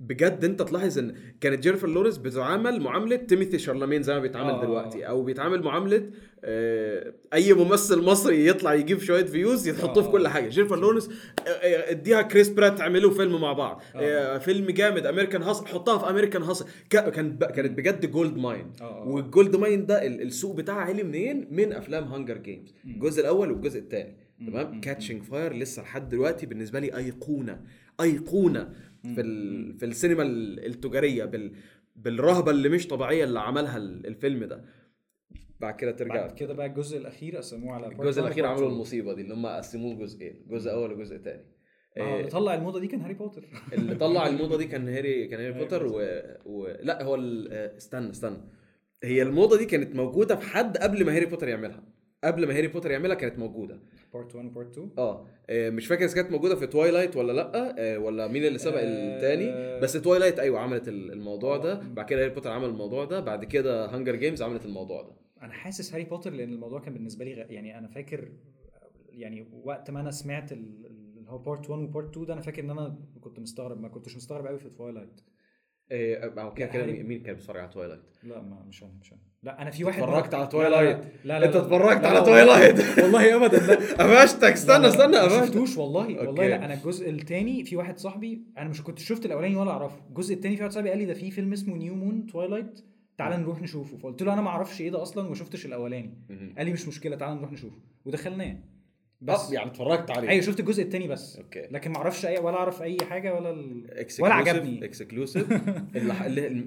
بجد انت تلاحظ ان كانت جينيفر لورنس بتعامل معاملة تيموثي شالاميه زي ما بيتعامل آه. دلوقتي أو بيتعامل معاملة آه، أي ممثل مصري يطلع يجيب شوية views يحطوه في آه. كل حاجة. جينيفر لورنس آه، آه، اديها كريس برات تعملوا فيلم مع بعض. آه. آه، فيلم جامد American Hustle حطها في American Hustle كان كانت بجد gold mine آه، آه. وال gold mine ده ال- السوق بتاعها عالي منين؟ من أفلام Hunger Games الجزء الأول والجزء الثاني تمام؟ Catching Fire لسه لحد دلوقتي بالنسبة لي أيقونة. أيقونة. في ال... في السينما ال- التجارية بال... بالرهبة اللي مش طبيعية اللي عملها ال- الفيلم ده. بعد كده ترجع بعد كده بقى الجزء الأخير قسموه على الجزء الأخير عملوا. المصيبة دي اللي هم قسموه جزئين جزء أول وجزء ثاني ما هو اللي طلع الموضة دي كان هاري بوتر. اللي طلع [LAUGHS] الموضة دي كان هاري كان هاري هاري بوتر. و... و... لا هو ال... آه، استنى استنى. هي الموضة دي كانت موجودة في حد قبل ما هاري بوتر يعملها. قبل ما هاري بوتر يعملها كانت موجودة. part 1 و part 2 آه آه، مش فاكر إذا كانت موجودة في Twilight ولا لأ آه، ولا مين اللي سبق آه. التاني بس Twilight أيوه عملت ال- الموضوع ده. بعد كده هاري بوتر عمل الموضوع ده. بعد كده Hunger Games عملت الموضوع ده. أنا حاسس هاري بوتر لأن الموضوع كان بالنسبة لي غ... يعني أنا فاكر يعني وقت ما أنا سمعت ال- اللي هو part 1 و part 2 ده أنا فاكر إن أنا كنت مستغرب ما كنتش مستغرب قوي في Twilight آه، آه، كده مين كان بيتفرج على Twilight لا ما مش أنا مش أنا لا أنا في واحد اتفرجت على لا، Twilight. لا لا لا أنت. اتفرجت على لا، Twilight. [LAUGHS] والله ابدا لا. قفشتك استنى استنى ما شفتوش والله والله. لا أنا الجزء الثاني في واحد صاحبي أنا مش كنت شفت الأولاني ولا أعرفه. الجزء الثاني في واحد صاحبي قال لي ده في فيلم اسمه New Moon Twilight تعال نروح نشوفه. فقلت له أنا ما أعرفش إيه ده أصلا وما شفتش الأولاني. قال لي مش مشكلة تعال نروح نشوفه. ودخلناه. بس بس يعني اتفرجت عليه. أيوه شفت الجزء الثاني بس. okay. لكن ما أعرفش اي ولا أعرف أي حاجة ولا ال... ولا عجبني. [LAUGHS] exclusive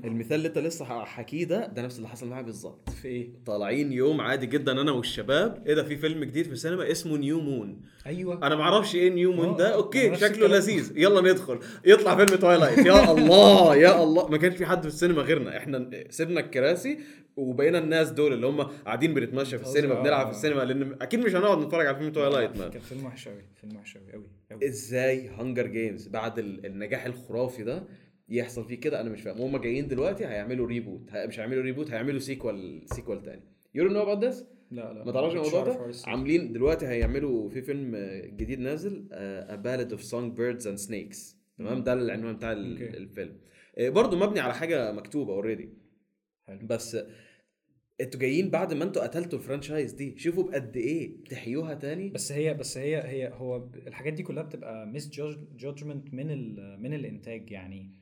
المثال اللي أنت لسه حكيه ده ده نفس اللي حصل معايا بالظبط. في إيه؟ طالعين يوم عادي جدا أنا والشباب. إيه ده في فيلم جديد في السينما اسمه New Moon أيوه. أنا ما أعرفش إيه New Moon آه، ده okay نفس شكله. لذيذ. يلا ندخل. يطلع فيلم Twilight يا [LAUGHS] الله يا الله. ما كانش في حد في السينما غيرنا. إحنا سيبنا الكراسي. وبقينا الناس دول اللي هم قاعدين بنتمشى في السينما آه. بنلعب في السينما لأن أكيد مش هنقعد نتفرج على فيلم Twilight man. كان فيلم وحش قوي فيلم وحش قوي قوي إزاي Hunger Games بعد ال- النجاح الخرافي ده يحصل فيه كده؟ أنا مش فاهم. هم جايين دلوقتي هيعملوا reboot مش هيعملوا reboot هيعملوا sequel sequel تاني. You know about this لا لا. ما تعرفش الموضوع ده. عاملين دلوقتي هيعملوا في فيلم آه، جديد نازل A Ballad of Songbirds and Snakes. تمام؟ ده العنوان بتاع. الفيلم. آه، برضه مبني على حاجة مكتوبة already. بس أنتوا جايين بعد ما أنتوا قتلتوا ال franchise دي شوفوا بقى إيه تحيوها تاني. بس هي بس هي هي هو الحاجات دي كلها بتبقى misjudgment من ال من الإنتاج يعني.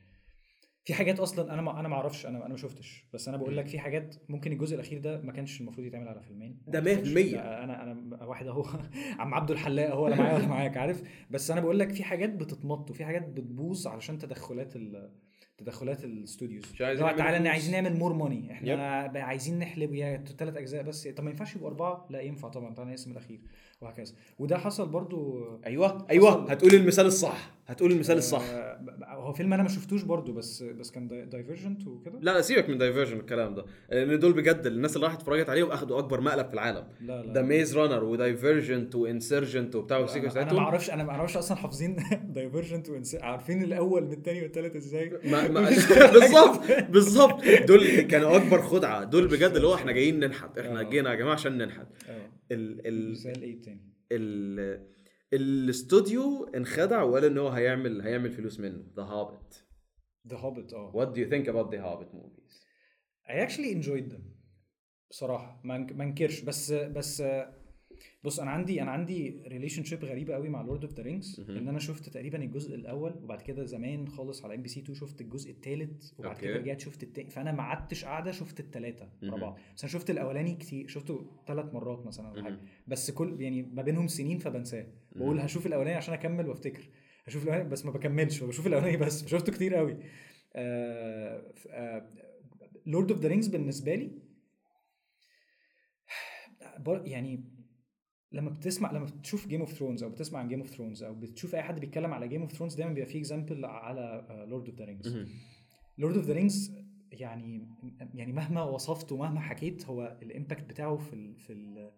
في حاجات أصلا أنا ما أنا ما أعرفش أنا أنا ما شفتش. بس أنا بقول لك في حاجات ممكن الجزء الأخير ده ما كانش المفروض يتعمل على فيلمين. ده ما أعتقدش. 100%. لا، أنا أنا واحد أهو. [LAUGHS] عم عبده الحلاق هو ولا معايا ولا معاك عارف؟ بس أنا بقول لك في حاجات بتتمط وفي حاجات بتبوظ علشان تدخلات ال تدخلات ال studios. تعالى فلوس. عايزين نعمل more money إحنا بقى عايزين نحلب يا ثلاث أجزاء بس. طب ما ينفعش يبقوا أربعة؟ لا ينفع طبعا. تعالى نقسم الأخير. وهكذا. وده حصل برضو أيوه أيوه. حصل- هتقول المثال الصح. هتقول المثال الصح. آه، هو فيلم أنا ما شفتوش برضو بس بس كان Divergent وكده؟ لا سيبك من Divergent الكلام ده. لأن دول بجد الناس اللي راحت اتفرجت عليهم أخدوا أكبر مقلب في العالم. لا لا ذا ميز رانر ودايفرجنت وانسرجنت وبتاع وال sequels أنا ما أعرفش أنا ما أعرفش أصلا حافظين [LAUGHS] Divergent عارفين الأول من الثاني والثالث إزاي؟ ما ما [LAUGHS] [LAUGHS] بالظبط بالظبط. دول كانوا أكبر خدعة. دول بجد اللي هو إحنا جايين ننحت. إحنا آه. جينا يا جماعة عشان ننحت. آه. ال ال مثال إيه تاني. ال الاستوديو انخدع وقال إن هو هيعمل هيعمل فلوس منه. The Hobbit The Hobbit آه. What do you think about the Hobbit movies? I actually enjoyed them. ما انك- ما انكرش. بس بس بص أنا عندي أنا عندي relationship غريبة قوي مع Lord of the Rings. إن أنا شفت تقريبا الجزء الأول وبعد كده زمان خالص على ام بي سي 2 شفت الجزء الثالث وبعد. كده رجعت شفت التاني فأنا ما قعدتش قاعدة شفت الثلاثه ورا. بعض بس أنا شفت الأولاني كتير شفته ثلاث مرات مثلا ولا حاجة. بس كل يعني ما بينهم سنين فبنساه بقول. هشوف الأولاني عشان أكمل وأفتكر هشوف الأولاني بس ما بكملش بشوف الأولاني بس شفته كتير قوي Lord of the Rings بالنسبة لي يعني لما بتسمع لما بتشوف Game of Thrones أو بتسمع عن Game of Thrones أو بتشوف أي حد بيتكلم على Game of Thrones دايما بيبقى فيه example على Lord of the Rings. Lord of the Rings يعني يعني مهما وصفت ومهما حكيت هو ال impact بتاعه في ال في ال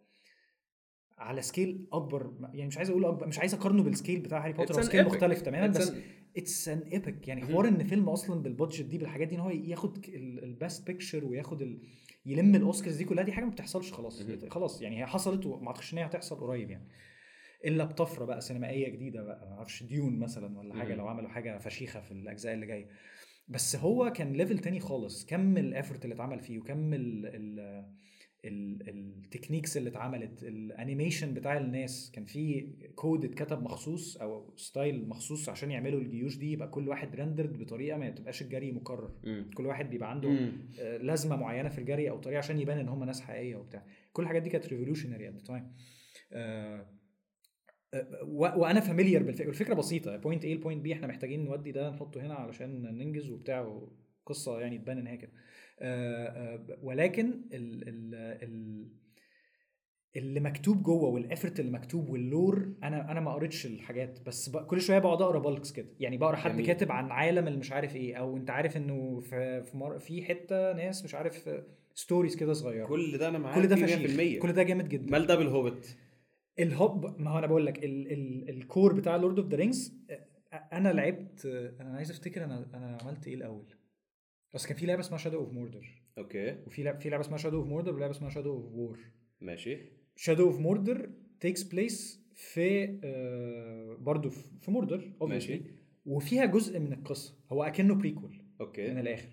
على scale أكبر يعني مش عايز أقول أكبر مش عايز أقارنه بال scale بتاع هاري بوتر هو scale. مختلف تماما بس It's an epic يعني. حوار إن فيلم أصلا بال budget دي بالحاجات دي إن هو ياخد ال Best Picture وياخد ال... يلم الأوسكارز دي كلها دي حاجة ما بتحصلش خلاص. خلاص يعني هي حصلت وما أعتقدش إن هي هتحصل قريب يعني. إلا بطفرة بقى سينمائية جديدة بقى ما أعرفش Dune مثلا ولا حاجة. لو عملوا حاجة فشيخة في الأجزاء اللي جاية. بس هو كان level تاني خالص. كم ال effort اللي اتعمل فيه وكم ال- techniques اللي اتعملت ال animation بتاع الناس. كان في كود اتكتب مخصوص أو style مخصوص عشان يعملوا الجيوش دي يبقى كل واحد rendered بطريقة ما تبقاش الجري مكرر. مم. كل واحد بيبقى عنده مم. آه، لازمة معينة في الجري أو طريقة عشان يبان إن هم ناس حقيقية وبتاع. كل الحاجات دي كانت revolutionary at the time وأنا familiar بالفكرة. الفكرة بسيطة. point A ل point B إحنا محتاجين نودي ده نحطه هنا علشان ننجز وبتاع قصه يعني تبان إن هي كده. ولكن ال ال ال اللي مكتوب جوه وال effort اللي مكتوب وال lore أنا أنا ما قريتش الحاجات بس. كل شوية بقعد أقرأ بالكس كده. يعني بقرأ حد جميل. كاتب عن عالم اللي مش عارف إيه أو أنت عارف إنه في في, مر... في حتة ناس مش عارف stories كده صغيرة. كل ده أنا معاك كل ده فشيخ. 100% كل ده جامد جدا. مال ده بالهوبت. ال Hob ما هو أنا بقول لك ال ال ال core بتاع Lord of the Rings أنا لعبت أنا عايز أفتكر أنا أنا عملت إيه الأول. بس كان في لعبة اسمها Shadow of Mordor okay. وفي لعبه في لعبة اسمها Shadow of Mordor ولعبة اسمها Shadow of War ماشي. Shadow of Mordor takes place في آه برضه في Mordor ماشي. وفيها جزء من القصة. هو أكنه prequel من okay الآخر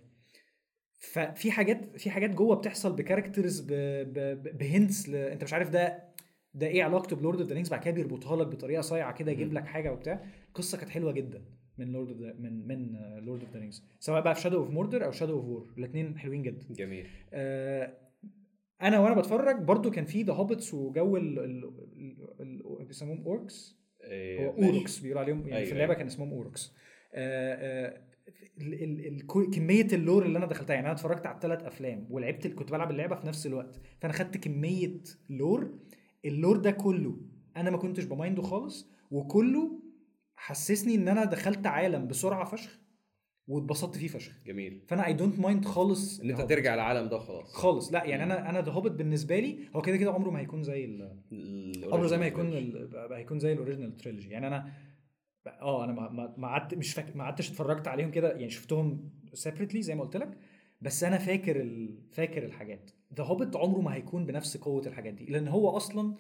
ففي حاجات في حاجات جوه بتحصل ب characters ب hints. أنت مش عارف ده ده إيه علاقته ب Lord of the Rings بعد كده بيربطها لك بطريقة صايعة كده يجيب. لك حاجة وبتاع. القصة كانت حلوة جدا. من Lord of من من Lord of the Rings سواء بقى في Shadow of Mordor أو Shadow of War الاثنين حلوين جدا. جميل. آه، أنا وأنا بتفرج برضو كان في the Hobbits وجو ال ال بيسموهم orcs إيه، هو ماشي. Uruks بيقولوا عليهم يعني أيوة، في اللعبة أيوة. كان اسمهم Uruks آه، آه، كمية ال lore اللي أنا دخلتها يعني أنا اتفرجت على الثلاث أفلام ولعبت كنت بلعب اللعبة في نفس الوقت فأنا خدت كمية lore ال lore ده كله أنا ما كنتش ب mind ه خالص وكله حسسني إن أنا دخلت عالم بسرعة فشخ واتبسطت فيه فشخ. جميل. فأنا I don't mind خالص إن أنت. ترجع العالم ده خلاص خالص. لا يعني أنا أنا The Hobbit بالنسبة لي هو كده كده عمره ما هيكون زي ال- عمره زي ما هيكون هيكون زي ال original trilogy يعني أنا آه أنا ما قعدت مش فاكر ما قعدتش اتفرجت عليهم كده يعني شفتهم separately زي ما قلت لك بس أنا فاكر ال... فاكر الحاجات. The Hobbit عمره ما هيكون بنفس قوة الحاجات دي لأن هو أصلا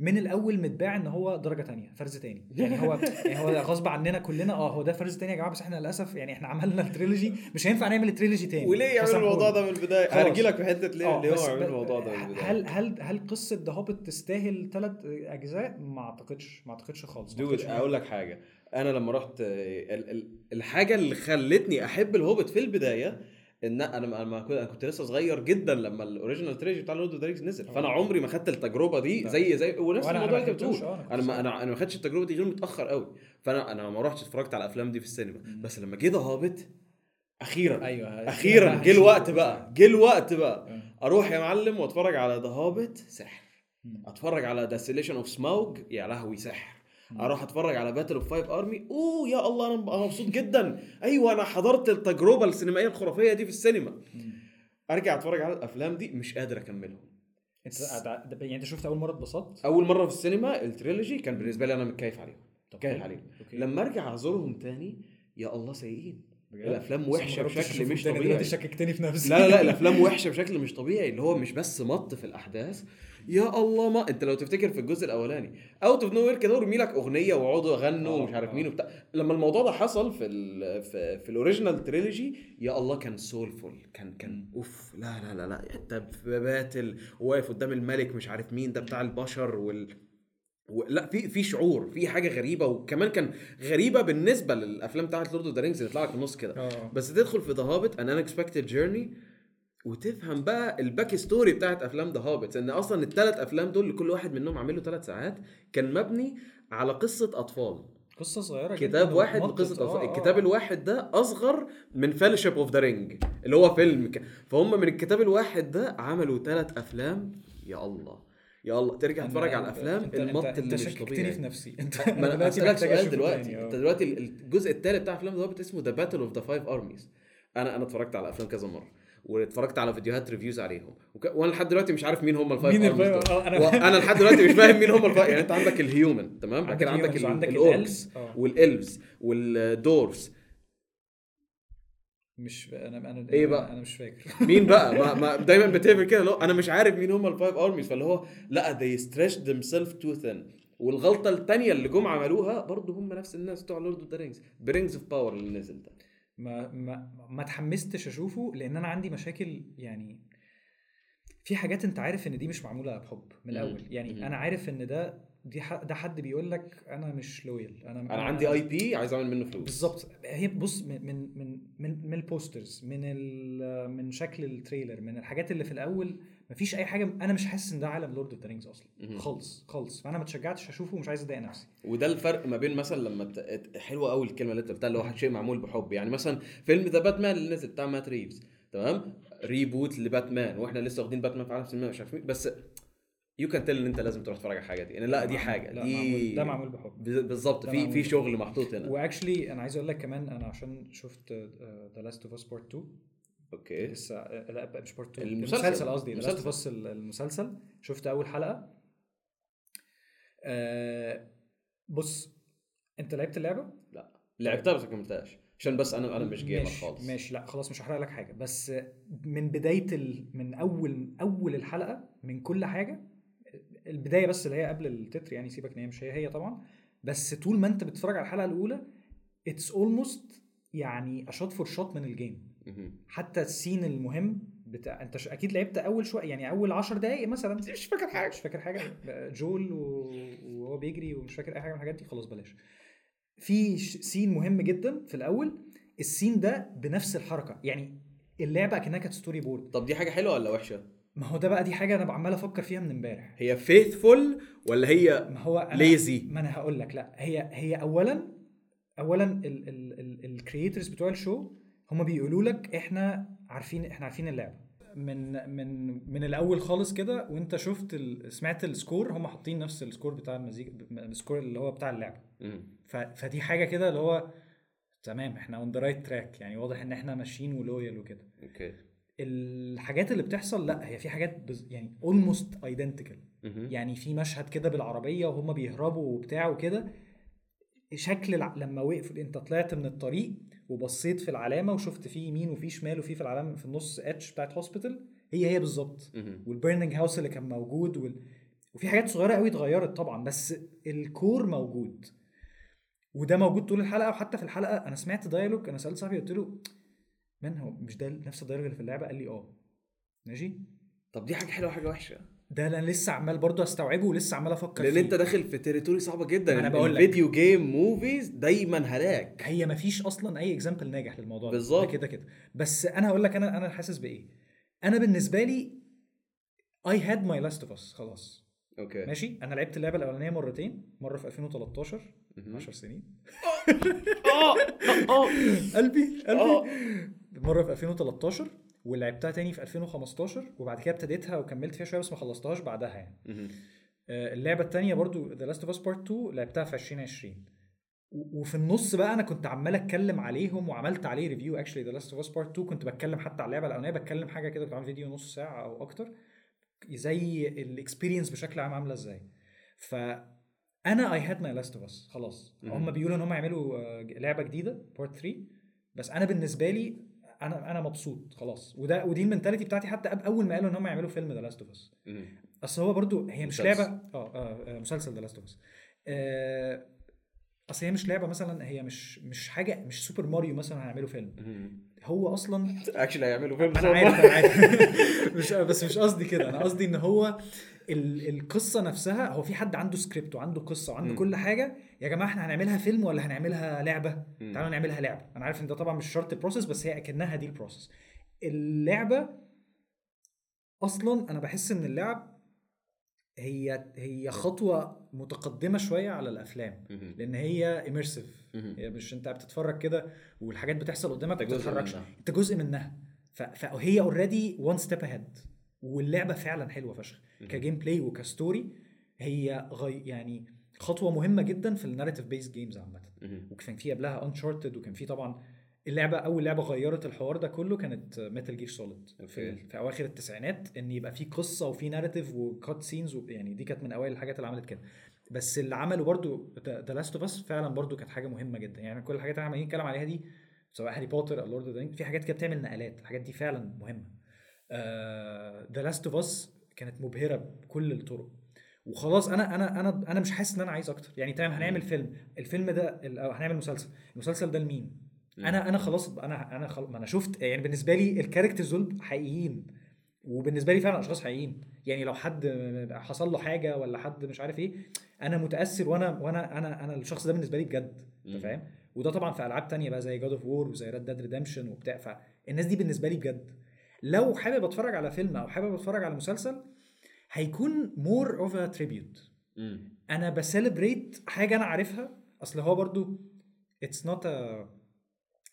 من الأول متباع إن هو درجة تانية فرز تاني. يعني هو يعني هو غصب عننا كلنا آه هو ده فرز تاني يا جماعة بس إحنا للأسف يعني إحنا عملنا ال trilogy مش هينفع نعمل ال trilogy تاني. وليه فسامحوني. الموضوع ده من البداية. هنجي لك في حتة ليه آه، ليه هو عملوا ب- الموضوع ده من البداية. هل هل هل قصة The Hobbit تستاهل ثلاث أجزاء؟ ما أعتقدش ما أعتقدش خالص. Dude أقول لك حاجة. أنا لما رحت ال- ال- الحاجة اللي خلتني أحب الهوبت في البداية إن أنا أنا كنت أنا كنت لسه صغير جدا لما ال original trilogy بتاع Lord of the نزل فأنا آه. عمري ما خدت التجربة دي لا. زي زي ونفس الموضوع اللي أنت بتقول آه، أنا ما أنا أنا ما خدتش التجربة دي غير متأخر قوي فأنا أنا ما رحتش اتفرجت على الأفلام دي في السينما. بس لما جه The Hobbit أخيرا أيوه أخيرا [LAUGHS] جه الوقت بقى جه الوقت بقى آه. أروح يا معلم وأتفرج على The Hobbit سحر. أتفرج على ديستليشن اوف سموج يا لهوي سحر. أروح اتفرج على Battle of Five Army أوه يا الله أنا مبسوط جدا أيوه أنا حضرت التجربة السينمائية الخرافية دي في السينما. أرجع أتفرج على الأفلام دي مش قادر أكملهم أنت يعني أنت شفت أول مرة اتبسطت؟ أول مرة في السينما ال trilogy كان بالنسبة لي أنا متكيف عليهم طب كيف حلو. عليهم. لما أرجع أزورهم تاني يا الله سيئين؟ الأفلام وحشة بشكل مش طبيعي دلوقتي شككتني في نفسي لا لا لا الأفلام [LAUGHS] وحشة بشكل مش طبيعي اللي هو مش بس مط في الأحداث يا الله ما انت لو تفتكر في الجزء الأولاني out of nowhere كده ورمي لك أغنية ويقعدوا يغنوا آه، ومش عارف آه. مين وبتاع لما الموضوع ده حصل في ال في, في ال original trilogy يا الله كان soulful كان كان. أوف لا لا لا لا انت باتل واقف قدام الملك مش عارف مين ده بتاع البشر وال و... لا في في شعور في حاجة غريبة وكمان كان غريبة بالنسبة للأفلام بتاعت Lord of the Rings اللي طلع لك في النص كده آه بس تدخل في The Hobbit: An Unexpected Journey وتفهم بقى ال backstory بتاعت أفلام The Hobbit إن أصلا الثلاث أفلام دول اللي كل واحد منهم عامل له ثلاث ساعات كان مبني على قصة أطفال. قصة صغيرة كتاب واحد. لقصه آه، آه، الكتاب آه. الواحد ده أصغر من Fellowship of the Ring اللي هو فيلم ك... فهم من الكتاب الواحد ده عملوا ثلاث أفلام. يا الله. يا الله. ترجع تتفرج على الأفلام المط اللي أنت مش طبيعي. في نفسي. انت ما أنا محتاج سؤال دلوقتي. آه. أنت دلوقتي الجزء الثالث بتاع أفلام ذا اسمه The Battle of the Five Armies أنا أنا اتفرجت على أفلام كذا مرة. واتفرجت على فيديوهات reviews عليهم. وك... وأنا لحد دلوقتي مش عارف مين هم ال five مين ال five- آه، أنا- وأنا لحد دلوقتي مش فاهم مين هم ال five يعني أنت عندك [LAUGHS] ال human تمام؟ بعد كده عندك الألف. الاوركس. والالفز والدورس مش أنا أنا إيه بقى؟ أنا مش فاكر. [LAUGHS] مين بقى؟ ما, ما [LAUGHS] دايما بتعمل كده لو أنا مش عارف مين هم ال five armies فاللي هو لا they stretched themselves too thin. والغلطة الثانية اللي جم عملوها برضه هم نفس الناس بتوع Lord of the Rings Rings of Power اللي نزل ده. ما ما ما اتحمستش اشوفه لأن أنا عندي مشاكل يعني في حاجات انت عارف ان دي مش معمولة بحب من. الأول يعني مم. أنا عارف إن ده دي ح- ده حد بيقول لك أنا مش loyal أنا أنا عندي IP عايز أعمل منه فلوس بالظبط هي بص من من من من, من ال posters من ال- من شكل ال trailer من الحاجات اللي في الأول مفيش أي حاجة أنا مش حاسس إن ده عالم Lord of the Rings أصلا. خالص خالص. فأنا ما اتشجعتش أشوفه ومش عايز أضايق نفسي. وده الفرق ما بين مثلا لما ت... حلوة قوي الكلمة اللي أنت قلتها اللي هو شيء معمول بحب. يعني مثلا فيلم The Batman اللي نزل بتاع مات ريفز تمام؟ reboot لباتمان وإحنا لسه واخدين باتمان في عالم سينما مش عارف مين بس you can tell إن أنت لازم تروح تتفرج على الحاجة دي. يعني لا دي حاجة لا دي معمول ده معمول بحب. بالظبط في في. شغل محطوط هنا. و actually أنا عايز أقول لك كمان أنا عشان شفت The Last of Us Part 2 أوكي. لسه آه، لا مش part 2 المسلسل. قصدي المسلسل. Us المسلسل. شفت أول حلقة. آه بص أنت لعبت اللعبة؟ لعبتها بس ما كملتهاش. عشان بس أنا أنا مش gamer خالص. ماشي. لا خلاص مش هحرق لك حاجة. بس من بداية ال... من أول أول الحلقة من كل حاجة البداية بس اللي هي قبل التتر يعني سيبك إن هي مش هي هي طبعا. بس طول ما أنت بتتفرج على الحلقة الأولى it's almost يعني a shot for shot من ال game. حتى ال scene المهم بتاع انت ش... أكيد لعبت أول شوية يعني أول 10 دقائق مثلا. مش فاكر حاجة. مش فاكر حاجة. جول و... وهو بيجري ومش فاكر أي حاجة من الحاجات دي خلاص بلاش. في ش- scene مهم جدا في الأول ال scene ده بنفس الحركة. يعني اللعبة كانها كانت storyboard طب دي حاجة حلوة ولا وحشة؟ ما هو ده بقى دي حاجة أنا عمال أفكر فيها من امبارح. هي faithful ولا هي ما هو أنا lazy ما أنا هقول لك لا. هي هي اولا اولا ال creators بتوع ال show هم بيقولوا لك إحنا عارفين إحنا عارفين اللعبة. من من من الأول خالص كده وأنت شفت ال... سمعت ال score هم حاطين نفس ال score بتاع المزيكا ال score اللي هو بتاع اللعبة. ف... فدي حاجة كده اللي هو تمام إحنا on the right track يعني واضح إن إحنا ماشيين و loyal وكده. أوكي. الحاجات اللي بتحصل لأ هي في حاجات بز... يعني almost identical يعني في مشهد كده بالعربية وهم بيهربوا وبتاع وكده شكل الع... لما وقف انت طلعت من الطريق وبصيت في العلامة وشفت في يمين وفي شمال وفي في العلامة في النص H بتاعت hospital هي هي بالظبط. وال burning house اللي كان موجود وال... وفي حاجات صغيرة قوي اتغيرت طبعا بس ال core موجود. وده موجود طول الحلقة وحتى في الحلقة أنا سمعت dialogue أنا سألت صاحبي قلت له من هو؟ مش ده نفس ال dialogue اللي في اللعبة؟ قال لي آه. ماشي؟ طب دي حاجة حلوة وحاجة وحشة. ده أنا لسه عمال برضه استوعبه ولسه عمال أفكر لأن فيه. انت داخل في territory صعبة جدا. أنا بقول لك. ال video game movies دايما هلاك. هي ما فيش أصلا أي example ناجح للموضوع ده. بالظبط. ده كده كده. بس أنا هقول لك أنا أنا حاسس بإيه؟ أنا بالنسبة لي I had my Last of Us خلاص. okay. ماشي؟ أنا لعبت اللعبة الأولانية مرتين. مرة في 2013 مهم. 10 سنين. آه. آه. [LAUGHS] قلبي آه. قلبي مرة في 2013 ولعبتها تاني في 2015 وبعد كده ابتديتها وكملت فيها شوية بس ما خلصتهاش بعدها يعني. آه، اللعبة التانية برضو The Last of Us Part 2 لعبتها في 2020 و- وفي النص بقى أنا كنت عمال أتكلم عليهم وعملت عليه review actually The Last of Us Part 2 كنت بتكلم حتى على اللعبة الأولانية بتكلم حاجة كده كنت عامل فيديو نص ساعة أو أكتر زي ال experience بشكل عام عاملة إزاي. ف أنا I had my Last of Us خلاص. هم بيقولوا إن هم يعملوا آه، لعبة جديدة Part 3 بس أنا بالنسبة لي أنا أنا مبسوط خلاص. وده ودي ال mentality بتاعتي حتى قبل- أول ما قالوا إن هم يعملوا فيلم The Last of Us. أصل هو برضو هي مش مسلسل. لعبه آه آه آه، مسلسل The Last of Us أصل هي مش لعبة مثلا هي مش مش حاجة مش Super Mario مثلا هيعملوا فيلم. هو أصلا [LAUGHS] actually هيعملوا فيلم أنا عارف أنا عارف. [LAUGHS] مش بس مش قصدي كده. أنا قصدي إن هو القصة نفسها هو في حد عنده سكريبت وعنده قصة وعنده مم. كل حاجة يا جماعة إحنا هنعملها فيلم ولا هنعملها لعبة مم. تعالوا نعملها لعبة أنا عارف إن ده طبعا مش شرط ال process بس هي أكنها دي ال process اللعبة أصلا أنا بحس إن اللعب هي هي خطوة متقدمة شوية على الأفلام مهم. لأن هي immersive. هي مش أنت بتتفرج كده والحاجات بتحصل قدامك ما بتتحركش منها. أنت جزء منها فهي already one step ahead واللعبة فعلا حلوة فشخ. ك gameplay وك story هي غي يعني خطوة مهمة جدا في ال narrative based games عامة. وكان في قبلها Uncharted وكان في طبعا اللعبة أول لعبة غيرت الحوار ده كله كانت Metal Gear Solid. في, في أواخر التسعينات إن يبقى في قصة وفي narrative و cutscenes يعني دي كانت من أوائل الحاجات اللي عملت كده. بس اللي عمله برضو The Last of Us فعلا برضو كانت حاجة مهمة جدا. يعني كل الحاجات اللي عمالين نتكلم عليها دي سواء هاري بوتر أو Lord of في حاجات كده بتعمل نقلات. الحاجات دي فعلا مهمة. The Last of Us كانت مبهرة بكل الطرق. وخلاص أنا أنا أنا أنا مش حاسس إن أنا عايز أكتر. يعني تمام هنعمل فيلم. الفيلم ده أو هنعمل مسلسل. المسلسل ده لمين. أنا أنا خلاص أنا أنا خلاص ما أنا شفت يعني بالنسبة لي ال characters دول حقيقيين. وبالنسبة لي فعلا أشخاص حقيقيين. يعني لو حد حصل له حاجة ولا حد مش عارف إيه أنا متأثر وأنا وأنا أنا أنا الشخص ده بالنسبة لي بجد. أنت فاهم؟ وده طبعا في ألعاب تانية بقى زي God of War وزي Red Dead Redemption وبتاع. فالناس دي بالنسبة لي بجد. لو حابب أتفرج على فيلم أو حابب أتفرج على مسلسل هيكون more of a tribute. أنا ب celebrate حاجة أنا عارفها أصل هو برضو it's not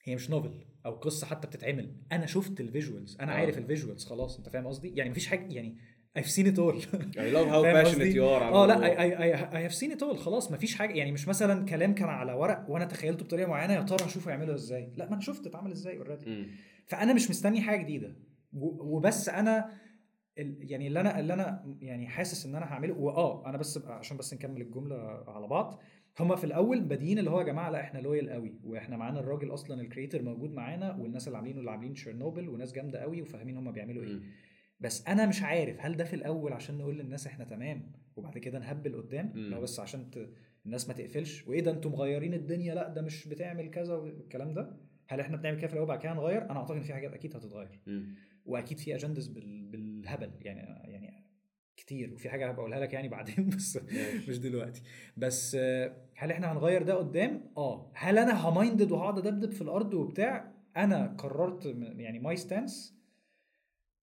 هي مش novel أو قصة حتى بتتعمل. أنا شفت ال visuals أنا آه. عارف ال visuals خلاص أنت فاهم قصدي؟ يعني مفيش حاجة يعني I've seen it all. [LAUGHS] I love how passionate you are آه لا. I, I, I, I have seen it all خلاص مفيش حاجة. يعني مش مثلا كلام كان على ورق وأنا تخيلته بطريقة معينة يا ترى هشوفه يعمله إزاي؟ لا ما أنا شفت اتعمل إزاي already. فأنا مش مستني حاجة جديدة. وبس أنا يعني اللي أنا اللي أنا يعني حاسس إن أنا هعمله واه أنا بس عشان بس نكمل الجملة على بعض هما في الأول بادئين اللي هو يا جماعة لا إحنا loyal قوي وإحنا معانا الراجل أصلا ال creator موجود معانا والناس اللي عاملينه اللي عاملين Chernobyl وناس جامدة قوي وفاهمين هما بيعملوا إيه. بس أنا مش عارف هل ده في الأول عشان نقول للناس إحنا تمام وبعد كده نهبل قدام. لو بس عشان ت... الناس ما تقفلش. وإيه ده أنتم مغيرين الدنيا؟ لا ده مش بتعمل كذا والكلام ده. هل إحنا بنعمل كده في الأول بعد كده نغير؟ أنا أعتقد إن في حاجات أكيد هتتغير. وأكيد في اجندز بال... بالهبل يعني يعني كتير وفي حاجة هبقى اقولها لك يعني بعدين [LAUGHS] بس. مش دلوقتي. بس هل إحنا هنغير ده قدام؟ آه. هل أنا همايندد وهقعد أدبدب في الأرض وبتاع؟ أنا قررت يعني my stance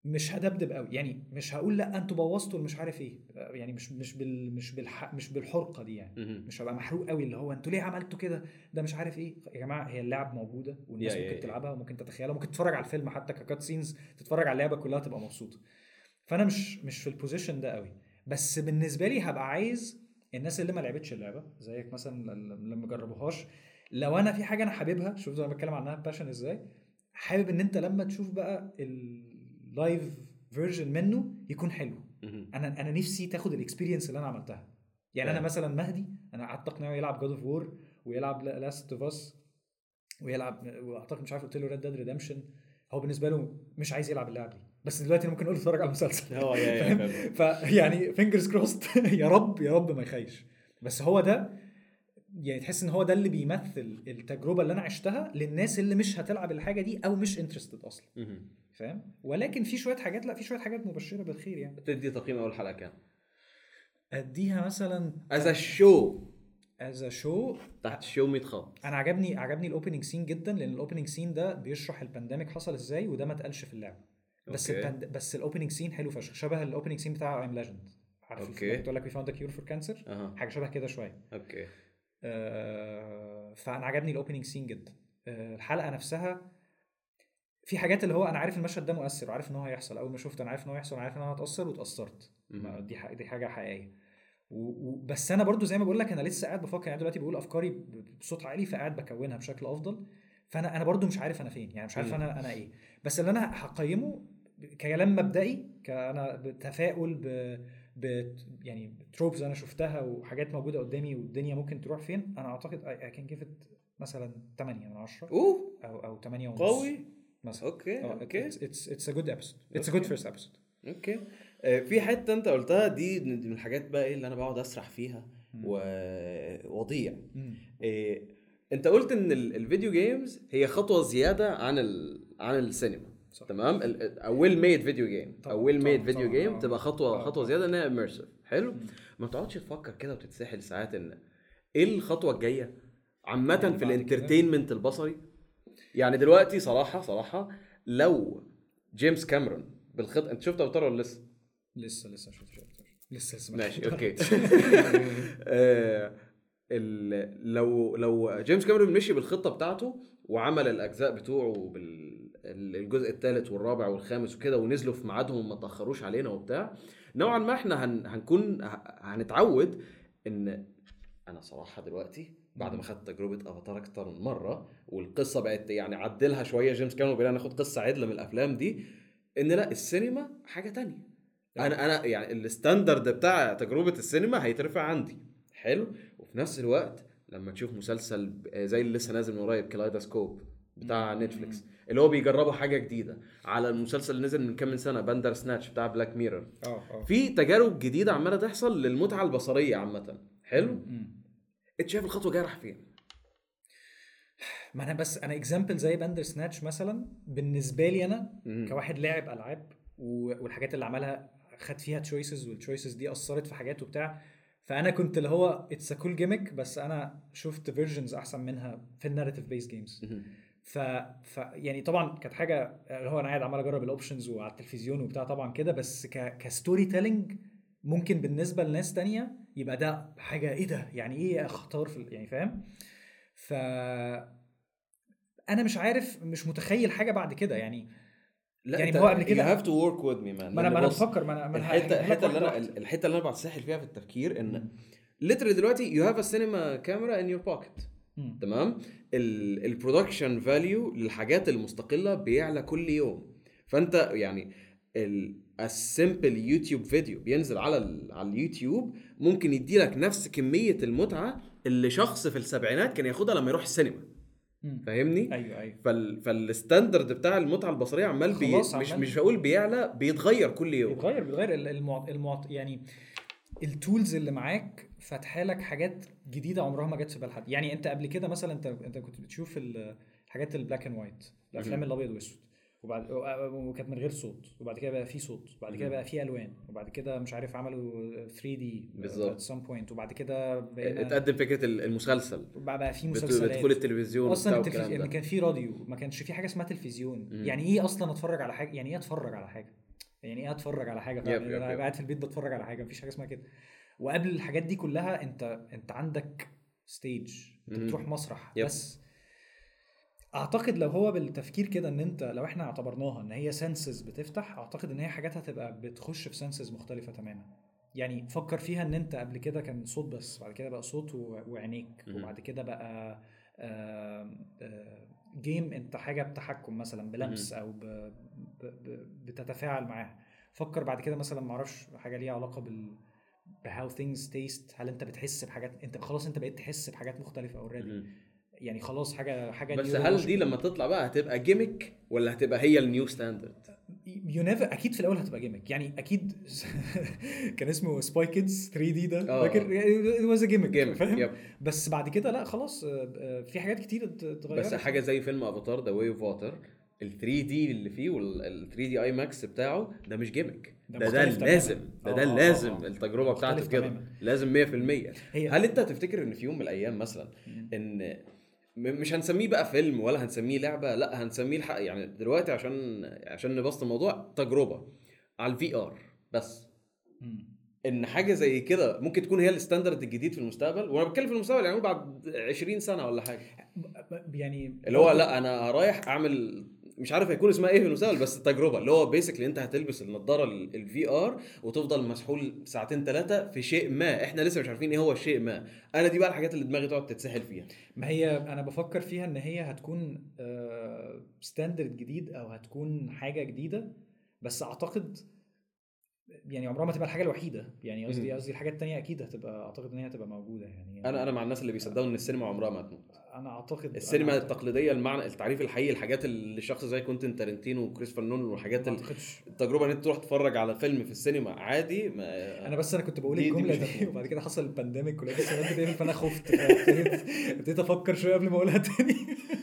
مش هدبدب قوي. يعني مش هقول لأ أنتوا بوظتوا مش عارف إيه. يعني مش مش بال مش بالح مش بالحرقة دي يعني. مش هبقى محروق قوي اللي هو أنتوا ليه عملتوا كده؟ ده مش عارف إيه. يا جماعة هي اللعب موجودة والناس يا- ممكن يا. تلعبها وممكن تتخيلها. ممكن تتفرج على الفيلم حتى ك cutscenes تتفرج على اللعبة كلها تبقى مبسوطة. فأنا مش مش في ال position ده قوي. بس بالنسبة لي هبقى عايز الناس اللي ما لعبتش اللعبة زيك مثلا اللي ما جربوهاش. لو أنا في حاجة أنا حاببها شوف أنا بتكلم عنها passion إزاي. حابب إن أنت لما تشوف بقى ال live version منه يكون حلو. أنا أنا نفسي تاخد ال experience اللي أنا عملتها. يعني أنا. مثلا مهدي أنا قعدت أقنعه يلعب God of War ويلعب Last of Us ويلعب وأعتقد مش عارف قلت له Red Dead Redemption هو بالنسبة له مش عايز يلعب اللعب دي. بس دلوقتي أنا ممكن أقول اتفرج على المسلسل. آه. فيعني fingers crossed يا رب يا رب ما يخيش. بس هو ده يعني تحس إن هو ده اللي بيمثل التجربة اللي أنا عشتها للناس اللي مش هتلعب الحاجة دي أو مش انترستد أصلا. فاهم؟ ولكن في شوية حاجات لأ في شوية حاجات مبشرة بالخير يعني. تدي تقييم أول حلقة كام؟ أديها مثلا از شو از شو تحت شو 100 خط. أنا عجبني عجبني الاوبننج سين جدا لأن الاوبننج سين ده بيشرح البانديميك حصل إزاي وده ما اتقالش في اللعبة. بس أوكي. الباند... بس الاوبننج سين حلو فشخ. شبه الاوبننج سين بتاع ايم ليجند عارف okay. بتقول لك we found cure for cancer حاجة شبه كده شوية. okay. فأنا عجبني ال opening scene جدا آه، الحلقة نفسها في حاجات اللي هو أنا عارف المشهد ده مؤثر وعارف إن هو هيحصل أول ما شفت أنا عارف إن هو هيحصل عارف إن أنا هتأثر واتأثرت. دي دي حاجة حقيقية. بس أنا برضو زي ما بقول لك أنا لسه قاعد بفكر يعني دلوقتي بقول أفكاري بصوت عالي فقاعد بكونها بشكل أفضل فأنا أنا برضو مش عارف أنا فين يعني مش عارف. أنا أنا إيه بس اللي أنا هقيمه كلام مبدئي كأنا بتفاؤل ب يعني tropes أنا شفتها وحاجات موجودة قدامي والدنيا ممكن تروح فين أنا أعتقد I can give مثلا 8 من 10 أوه! أو أو 8 ونص قوي! مثلا. okay آه okay. it's it's a good episode it's a good. first episode okay. آه، في حتة أنت قلتها دي من الحاجات بقى إيه اللي أنا بقعد أسرح فيها و- واضيع إيه أنت قلت إن ال- ال video games هي خطوة زيادة عن ال... عن السينما. صح. تمام ال- a well made video game طبعاً، a well made طبعاً، فيديو طبعاً، game. تبقى خطوه آه، خطوة. زيادة إنها immersive حلو. ما تقعدش تفكر كده وتتسحل ساعات إن إيه الخطوة الجاية عامة في ال entertainment البصري يعني دلوقتي صراحة صراحة لو جيمس كاميرون بالخط أنت شفت أفاتار ولا لسه؟ لسه لسه مش شفتش لسه لسه ما ماشي. okay [LAUGHS] آه، ال- لو لو جيمس كاميرون مشي بالخطة بتاعته وعمل الأجزاء بتوعه بالجزء الثالث والرابع والخامس وكده ونزلوا في ميعادهم وما تأخروش علينا وبتاع. نوعا ما إحنا هن هنكون هنتعود إن أنا صراحة دلوقتي بعد ما خدت تجربة أفاتار أكتر من مرة والقصة بقت يعني عدلها شوية جيمس كاميرون بقينا ناخد قصة عدلة من الأفلام دي إن لأ السينما حاجة تانية. أنا أنا يعني ال standard بتاع تجربة السينما هيترفع عندي. حلو. وفي نفس الوقت لما تشوف مسلسل زي اللي لسه نازل من قريب كلايدوسكوب بتاع. نتفليكس اللي هو بيجربوا حاجة جديدة. على المسلسل اللي نزل من كام من سنة باندر سناتش بتاع بلاك ميرور آه آه. في تجارب جديدة عمالة تحصل للمتعة البصرية عامة. حلو. انت شايف الخطوة جاية رايحة فين؟ ما أنا بس أنا example زي باندر سناتش مثلا بالنسبة لي أنا مم. كواحد لاعب ألعاب والحاجات اللي عملها خد فيها تشويسز والتشويسز دي أثرت في حاجات وبتاع. فأنا كنت اللي هو it's a cool gimmick بس أنا شفت versions أحسن منها في ال narrative based games. ف... ف يعني طبعا كانت حاجة اللي هو أنا قاعد عمال أجرب ال options وعلى التلفزيون وبتاع طبعا كده بس ك... ك storytelling ممكن بالنسبة لناس تانية يبقى ده حاجة إيه ده يعني إيه اختار في يعني فاهم ف أنا مش عارف مش متخيل حاجة بعد كده يعني لا يعني هو قبل كده- you have to work with me man ما أنا ما أنا بفكر ما أنا الحته الحتة اللي أنا. الحتة اللي أنا بتسحل فيها في التفكير إن. literally دلوقتي you have a cinema camera in your pocket. تمام؟ ال production value للحاجات المستقلة بيعلى كل يوم. فأنت يعني ال simple YouTube video بينزل على على اليوتيوب ممكن يدي لك نفس كمية المتعة اللي شخص في السبعينات كان ياخدها لما يروح السينما. فاهمني؟ أيوه أيوه. فال فال standard بتاع المتعة البصرية عمال بي مش مش هقول بيعلى بيتغير كل يوم. بيتغير بيتغير. ال- المع... المع... يعني ال tools اللي معاك فاتحة لك حاجات جديدة عمرها ما جت في بال حد. يعني انت قبل كده مثلا انت انت كنت بتشوف ال- الحاجات ال black and white الأفلام. الأبيض وأسود. وبعد وكانت من غير صوت. وبعد كده بقى في صوت. وبعد كده. بقى في ألوان. وبعد كده مش عارف عملوا 3 دي بالظبط. some point وبعد كده بقينا اتقدم فكرة ال- المسلسل. بقى, بقى في مسلسلات. بدخول التلفزيون أصلا التلفزيون يعني. كان في راديو. ما كانش في حاجة اسمها تلفزيون. مم. يعني إيه أصلا أتفرج على حاجة؟ يعني إيه أتفرج على حاجة؟ يعني إيه اتفرج على حاجة yep، فعلا yep، أنا yep. قاعد في البيت بتفرج على حاجة مفيش حاجة اسمها كده وقبل الحاجات دي كلها أنت أنت عندك stage أنت. بتروح مسرح yep. بس أعتقد لو هو بالتفكير كده إن أنت لو إحنا اعتبرناها إن هي senses بتفتح أعتقد إن هي حاجات هتبقى بتخش في senses مختلفة تماما يعني فكر فيها إن أنت قبل كده كان صوت بس بعد كده بقى صوت وعينيك. وبعد كده بقى آم، آه، game أنت حاجة بتحكم مثلا بلمس أو. بتتفاعل معاها فكر بعد كده مثلا معرفش حاجة ليها علاقة بال ب how things taste هل أنت بتحس بحاجات أنت خلاص أنت بقيت تحس بحاجات مختلفة already. يعني خلاص حاجة حاجة بس. هل دي لما تطلع بقى هتبقى gimmick ولا هتبقى هي ال new standard? you never أكيد في الأول هتبقى gimmick يعني أكيد [LAUGHS] كان اسمه Spy Kids 3D ده آه. فاكر gimmick gimmick فاهم بس بعد كده لا خلاص آه، آه، في حاجات كتير ات- اتغيرت بس حاجة زي فيلم Avatar The Way of Water ال 3D اللي فيه وال 3D IMAX بتاعه ده مش gimmick ده ده. لازم ده ده آه، آه، لازم آه. التجربة بتاعته كده. لازم 100% هي هل انت تفتكر ان في يوم من الأيام مثلا ان مش هنسميه بقى فيلم ولا هنسميه لعبة لا هنسميه الحق يعني دلوقتي عشان عشان نبسط الموضوع تجربة على ال VR بس. ان حاجة زي كده ممكن تكون هي ال standard الجديد في المستقبل وأنا بتكلم في المستقبل يعني بعد 20 سنة ولا حاجة يعني اللي هو لا أنا رايح أعمل مش عارف هيكون اسمها إيه في المستقبل بس التجربه اللي هو basically انت هتلبس النضارة ال VR وتفضل مسحول ساعتين ثلاثة في شيء ما إحنا لسه مش عارفين إيه هو الشيء ما. أنا دي بقى الحاجات اللي دماغي تقعد تتسحل فيها. ما هي أنا بفكر فيها ان هي هتكون standard جديد أو هتكون حاجة جديدة بس اعتقد يعني عمرها ما تبقى الحاجة الوحيدة. يعني قصدي. قصدي الحاجات التانية أكيد هتبقى أعتقد إن هي هتبقى موجودة يعني. أنا أنا مع الناس اللي بيصدقوا إن السينما عمرها ما هتموت. أنا أعتقد السينما أنا التقليدية المعنى التعريف الحقيقي الحاجات اللي شخص زي كوينتين تارنتينو وكريستوفر نولان والحاجات التجربة إن أنت تروح تتفرج على فيلم في السينما عادي ما أنا بس أنا كنت بقول دي- دي الجملة دي, هتموت. وبعد كده حصل ال pandemic ولقيت بتقفل فأنا خفت ابتديت أفكر شوية قبل ما أقولها تاني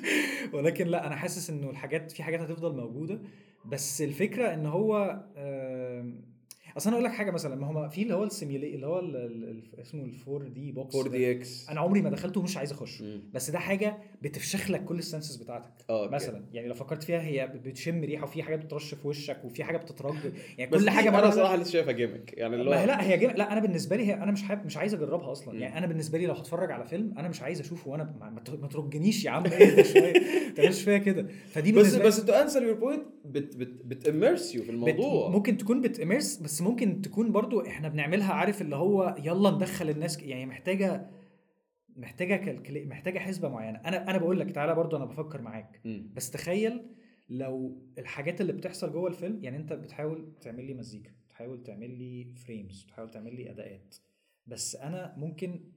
[LAUGHS] ولكن لا أنا حاسس إنه الحاجات في حاجات هتفضل موجودة بس الفكرة إن هو آم، أصل أنا أقول لك حاجة مثلا ما هو في اللي هو السيميولي اللي هو ال- ال- ال- اسمه ال 4D box 4DX أنا عمري ما دخلته ومش عايز اخشه بس ده حاجة بتفشخ لك كل ال senses بتاعتك. آه okay. مثلا يعني لو فكرت فيها هي بتشم ريحة وفي حاجات بترش في وشك وفي حاجة بتترج. [LAUGHS] يعني كل حاجة أنا صراحة لسه شايفها gimmick يعني اللي هو لا هي gim... لا أنا بالنسبة لي هي أنا مش حابب مش عايز أجربها أصلا. يعني أنا بالنسبة لي لو هتفرج على فيلم أنا مش عايز أشوفه وأنا ما, ترجنيش يا عم. [LAUGHS] إيه شوية تعملش فيا كده. فدي بس بس to answer your point but but you في but... الموضوع ممكن تكون بتامرس بس ممكن تكون برضو إحنا بنعملها عارف اللي هو يلا ندخل الناس يعني محتاجة محتاجة calcula... محتاجة حسبة معينة. أنا أنا بقول لك تعالى برضو أنا بفكر معاك. مم. بس تخيل لو الحاجات اللي بتحصل جوه الفيلم يعني أنت بتحاول تعمل لي مزيكا بتحاول تعمل لي frames بتحاول تعمل لي أداءات. بس أنا ممكن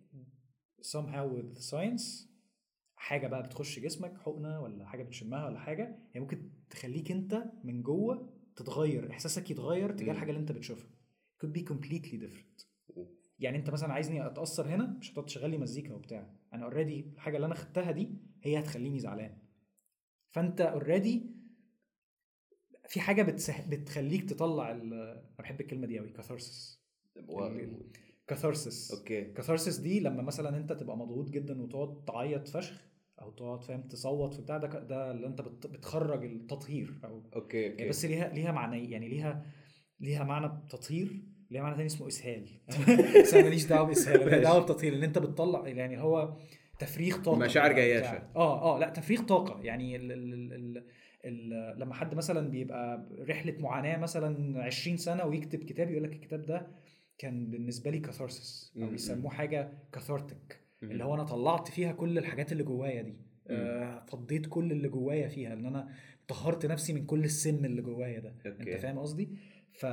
somehow with science حاجة بقى بتخش جسمك حقنة ولا حاجة بتشمها ولا حاجة هي ممكن تخليك أنت من جوه تتغير إحساسك يتغير تجاه. الحاجة اللي أنت بتشوفها. Could be completely different. يعني أنت مثلا عايزني أتأثر هنا مش هتقعد تشغل لي مزيكا وبتاع. أنا already الحاجة اللي أنا خدتها دي هي هتخليني زعلان. فأنت already في حاجة بتسه... بتخليك تطلع ال... أنا بحب الكلمة دي قوي catharsis catharsis okay. catharsis دي لما مثلا أنت تبقى مضغوط جدا وتقعد تعيط فشخ أو تقعد فاهم تصوت في بتاع ده ده اللي أنت بت... بتخرج التطهير أو okay يعني okay بس ليها ليها معنى يعني ليها ليها معنى تطهير ليها معنى تاني اسمه إسهال [LAUGHS] بس أنا ماليش دعوة بإسهال أنا. دعوة بتطهير ان أنت بتطلع يعني هو تفريغ طاقة مشاعر جياشة. آه آه لأ تفريغ طاقة يعني ال ال ال ال لما حد مثلا بيبقى رحلة معاناة مثلا 20 سنة ويكتب كتاب يقول لك الكتاب ده كان بالنسبة لي catharsis أو م- م. يسموه حاجة cathartic. اللي هو أنا طلعت فيها كل الحاجات اللي جوايا دي. آه فضيت كل اللي جوايا فيها ان أنا طهرت نفسي من كل السم اللي جوايا ده. okay. أنت فاهم قصدي؟ ف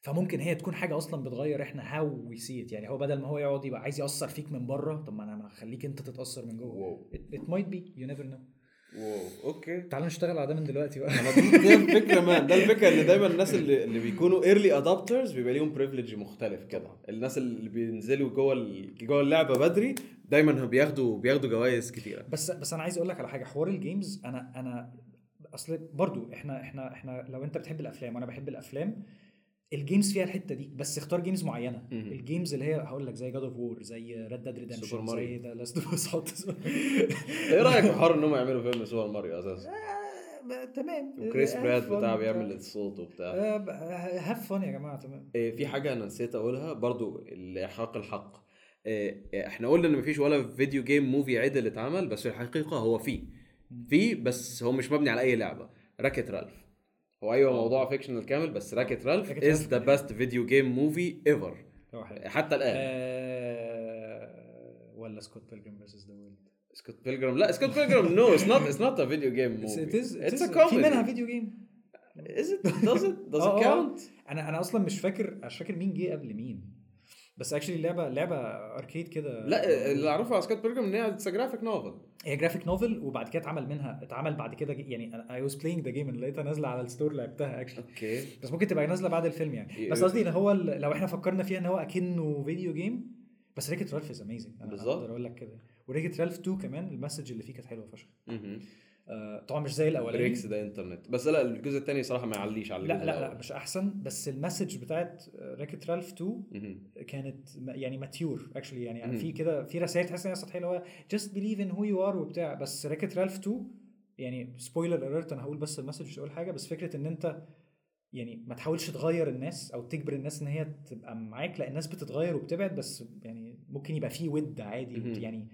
فممكن هي تكون حاجة أصلا بتغير إحنا how we see يعني هو بدل ما هو يقعد يبقى عايز يأثر فيك من بره طب ما أنا ما أخليك أنت تتأثر من جوه. it might be. You never know. wow. okay. تعال نشتغل على ده من دلوقتي بقى. أنا دي, الفكرة man. ده الفكرة إن دايما الناس اللي, اللي بيكونوا early adopters بيبقى ليهم privilege مختلف كده. الناس اللي بينزلوا جوه جوه اللعبة بدري دايما بياخدوا بياخدوا جوائز كتيرة. بس بس أنا عايز أقول لك على حاجة. حوار ال games أنا أنا أصل برضو إحنا إحنا إحنا لو أنت بتحب الأفلام وأنا بحب الأفلام ال games فيها الحتة دي بس اختار games معينة. مهم. ال games اللي هي هقول لك زي God of War زي Red Dead سوبر Redemption ماريو. زي The Last of Us إيه رأيك في حوار ان هم يعملوا فيلم سوبر ماريو أساسا؟ ب- تمام. وكريس برات بتاع. بيعمل الصوت وبتاع. have fun يا جماعة تمام. إيه، في حاجة أنا نسيت أقولها برضو الإحقاق الحق. إيه، إيه، إحنا قلنا إن مفيش ولا video game movie عدل اتعمل بس الحقيقة هو فيه. في بس هو مش مبني على أي لعبة. Wreck-It Ralph. هو أيوه موضوع fictional كامل بس Wreck-It Ralph is the best video game movie ever حتى الآن. آه، ولا Scott Pilgrim versus the World Scott Pilgrim لا Scott Pilgrim no it's not it's not a video game movie it's a في comic منها video game? Does it? Does [LAUGHS] آه، it آه. count? أنا أنا أصلا مش فاكر مش فاكر مين جه قبل مين. بس actually اللعبه لعبة arcade كده لا اللي أعرفه على Scott Pilgrim إن هي it's graphic novel هي graphic novel وبعد كده اتعمل منها اتعمل بعد كده يعني I was playing the game لقيتها نازلة على ال store لعبتها actually okay. بس ممكن تبقى نازلة بعد الفيلم يعني. ي- بس قصدي إن هو لو إحنا فكرنا فيها إن هو اكنه video game بس Wreck-It Ralph is amazing أنا بالظبط. أقدر أقول لك كده. و Wreck-It Ralph 2 كمان ال message اللي فيه كانت حلوة فشخ. طبعا مش زي الأولاني breaks the internet بس لا الجزء الثاني صراحة ما يعليش على لا لا لا. مش أحسن بس ال message بتاعت Wreck-It Ralph 2 مهم. كانت يعني mature actually يعني, يعني. في كده في رسائل تحس إن هي سطحية اللي هو just believe in who you are وبتاع بس Wreck-It Ralph 2 يعني spoiler alert أنا هقول بس ال message مش هقول حاجة بس فكرة إن أنت يعني ما تحاولش تغير الناس أو تجبر الناس إن هي تبقى معاك لأ الناس بتتغير وبتبعد بس يعني ممكن يبقى في ود عادي. يعني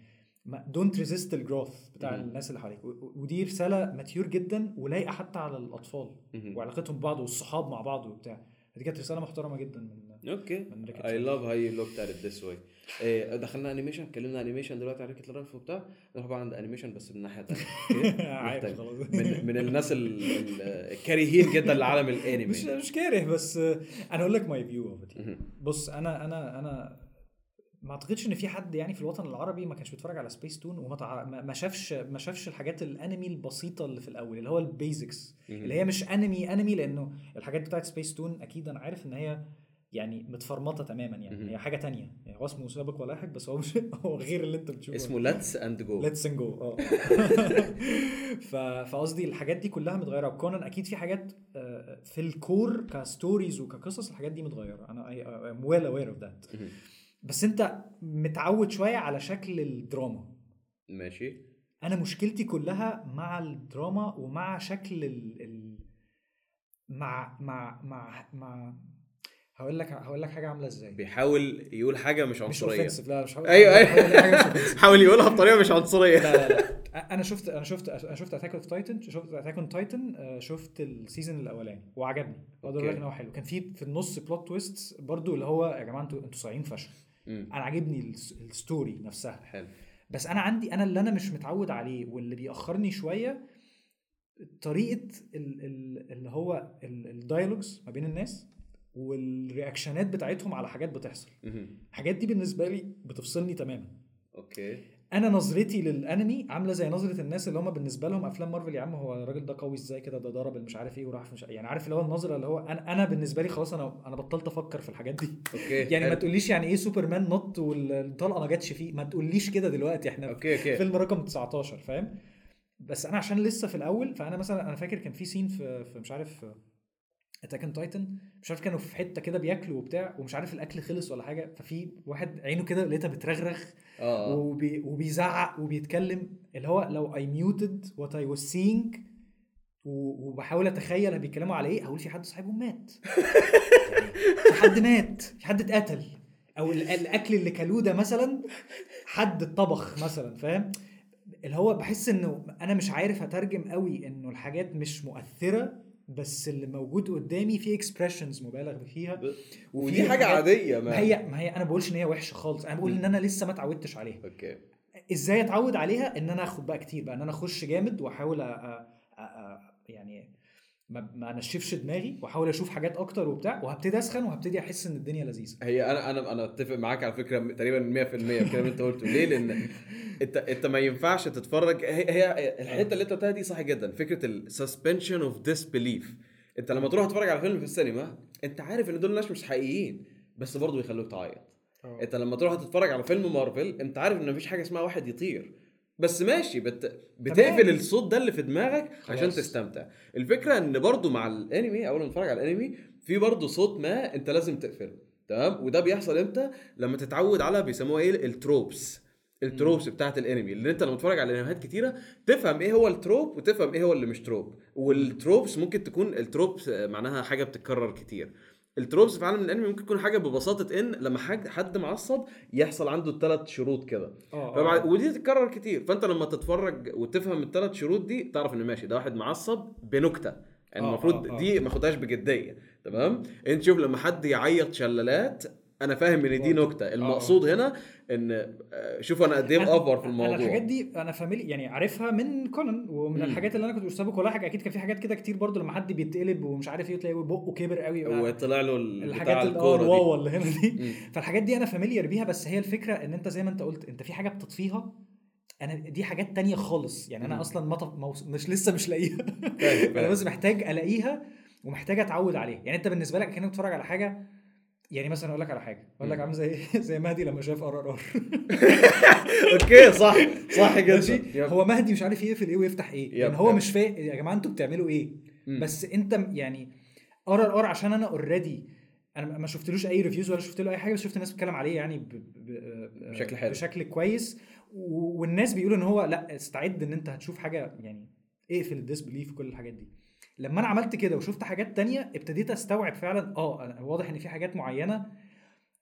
don't resist ال growth بتاع. الناس اللي حواليك. ودي رسالة mature جدا ولايقة حتى على الأطفال. وعلاقتهم ببعض والصحاب مع بعض وبتاع. دي كانت رسالة محترمة جدا من okay. I love how you looked at this way دخلنا animation اتكلمنا animation دلوقتي على Wreck-It Ralph وبتاع. نروح بقى عند animation بس من ناحية ثانية [LAUGHS] من من الناس ال- ال- الكارهين جدا لعالم الانمي مش مش كاره بس أنا أقول لك my view. بص أنا أنا أنا ما أعتقدش إن في حد يعني في الوطن العربي ما كانش بيتفرج على سبيس تون وما تع... ما شافش ما شافش الحاجات الأنمي البسيطة اللي في الأول اللي هو البيزكس. اللي هي مش أنمي أنمي لأنه الحاجات بتاعت سبيس تون أكيد أنا عارف إن هي يعني متفرمطة تماما يعني. هي حاجة تانية. يعني هو اسمه سابق ولاحق بس هو مش [LAUGHS] هو غير اللي أنت بتشوفه. اسمه Let's and Go Let's Go آه. [LAUGHS] فقصدي الحاجات دي كلها متغيرة. وكونان أكيد في حاجات آه، في ال core ك stories وكقصص الحاجات دي متغيرة. أنا am well aware of that بس انت متعود شوية على شكل الدراما. ماشي. أنا مشكلتي كلها مع الدراما ومع شكل ال, ال... مع مع مع مع هقول لك هقول لك حاجة عاملة إزاي. بيحاول يقول حاجة مش مش عنصرية. offensive لا مش هقول أيوه مش أيوه [LAUGHS] حاول يقولها بطريقة مش عنصرية. لا لا لا. أنا شفت أنا شفت أنا شفت Attack of Titan شفت Attack on Titan شفت ال season الأولاني وعجبني. أقدر أقول لك. إن هو حلو. كان في في النص plot twist برضو اللي هو يا جماعة أنتوا أنتوا صايعين فشخ. أنا عاجبني ال س- ال story نفسها. حلو. بس أنا عندي أنا اللي أنا مش متعود عليه واللي بيأخرني شوية طريقة ال- ال- اللي هو ال dialogues ما بين الناس وال reactionات بتاعتهم على حاجات بتحصل. الحاجات دي بالنسبة لي بتفصلني تماما. okay. أنا نظرتي للانمي عامله زي نظره الناس اللي هم بالنسبة لهم افلام مارفل يا عم هو الراجل ده قوي إزاي كده؟ ده ضرب مش عارف إيه وراح مش يعني عارف اللي هو النظره اللي هو أنا أنا بالنسبة لي خلاص أنا أنا بطلت أفكر في الحاجات دي. okay [LAUGHS] يعني ما. تقوليش يعني إيه سوبرمان نط والطلقه ما جاتش فيه ما تقوليش كده دلوقتي إحنا في okay okay. فيلم رقم 19 فاهم؟ بس أنا عشان لسه في الأول فانا مثلا أنا فاكر كان في scene في, في مش عارف Attack on Titan مش عارف كانوا في حتة كده بياكلوا وبتاع ومش عارف الأكل خلص ولا حاجة ففي واحد عينه كده لقيتها بترغرغ آه. وبي وبيزعق وبيتكلم اللي هو لو I muted what I was seeing وبحاول أتخيل بيتكلموا على إيه هقول في حد صاحبهم مات. [LAUGHS] في حد مات في حد اتقتل. أو ال- الأكل اللي كلوه ده مثلا حد اتطبخ مثلا فاهم؟ اللي هو بحس إنه أنا مش عارف أترجم قوي إنه الحاجات مش مؤثرة بس اللي موجود قدامي في expressions مبالغ فيها. ودي حاجة عادية ما هي ما هي أنا بقولش إن هي وحشة خالص. أنا بقول إن أنا لسه ما اتعودتش عليها. okay. إزاي أتعود عليها؟ إن أنا آخد بقى كتير بقى. إن أنا أخش جامد وأحاول. يعني ما انشفش دماغي واحاول أشوف حاجات أكتر وبتاع وهبتدي اسخن وهبتدي احس ان الدنيا لذيذة. هي أنا أنا أنا اتفق معاك على فكرة تقريبا 100% الكلام اللي انت قلته. ليه؟ لأن انت انت ما ينفعش تتفرج. هي, هي الحتة اللي انت قلتها دي صح جدا. فكرة السسبنشن اوف ديسبيليف انت لما تروح تتفرج على فيلم في السينما انت عارف ان دول ناس مش حقيقيين بس برضه بيخلوك تعيط. انت لما تروح تتفرج على فيلم مارفل انت عارف ان مفيش حاجة اسمها واحد يطير. بس ماشي بت... بتقفل تمام. الصوت ده اللي في دماغك عشان خلاص. تستمتع. الفكرة إن برضو مع الأنمي أول ما تتفرج على الأنمي في برضو صوت ما أنت لازم تقفله تمام؟ وده بيحصل إمتى؟ لما تتعود على بيسموها إيه؟ ال tropes. ال tropes بتاعت الأنمي. اللي أنت لما تتفرج على انميات كتيرة تفهم إيه هو ال trope وتفهم إيه هو اللي مش trope. وال tropes ممكن تكون ال tropes معناها حاجة بتتكرر كتير. ال tropes في عالم الانمي ممكن تكون حاجة ببساطة إن لما حد حد معصب يحصل عنده الثلاث شروط كده. آه فبعد ودي تتكرر كتير. فأنت لما تتفرج وتفهم الثلاث شروط دي تعرف إن ماشي ده واحد معصب بنكتة. يعني آه، المفروض آه، آه. دي ما خدهاش بجدية. تمام؟ أنت شوف لما حد يعيط شلالات أنا فاهم إن دي نكتة. المقصود هنا إن آه، شوف أنا قد إيه مأفور في الموضوع أنا الحاجات دي أنا فاميلي يعني عارفها من كونان ومن مم. الحاجات اللي أنا كنت بسابق ولا حاجة. أكيد كان في حاجات كده كتير برضو لما حد بيتقلب ومش عارف إيه تلاقي بقه كبر قوي وطلع له ال- الحاجات اللي الكورة الواوا اللي هنا دي. مم. فالحاجات دي أنا familiar بيها. بس هي الفكرة إن أنت زي ما أنت قلت أنت في حاجة بتطفيها. أنا دي حاجات تانية خالص. يعني أنا. أصلا ما مش لسه مش لاقيها. فاهم، [LAUGHS] أنا فاهم. بس محتاج ألاقيها ومحتاج أتعود عليها. يعني أنت بالنسبة لك كأنك بتتفرج على حاجة يعني مثلا أقول لك على حاجة أقول لك. عامل زي [LAUGHS] زي مهدي لما شاف RRR [LAUGHS] okay صح صح جدا. هو مهدي مش عارف يقفل إيه ويفتح إيه يعني هو. مش فاهم يا جماعة أنتوا بتعملوا إيه. بس أنت يعني RRR عشان أنا already أنا ما شفتلوش أي reviews ولا شفت له أي حاجة بس شفت الناس بتتكلم عليه يعني ب... ب... بشكل حلو. بشكل كويس. والناس بيقولوا إن هو لأ استعد إن أنت هتشوف حاجة يعني اقفل ال disbelief وكل الحاجات دي لما أنا عملت كده وشفت حاجات تانية ابتديت أستوعب فعلا آه واضح إن في حاجات معينة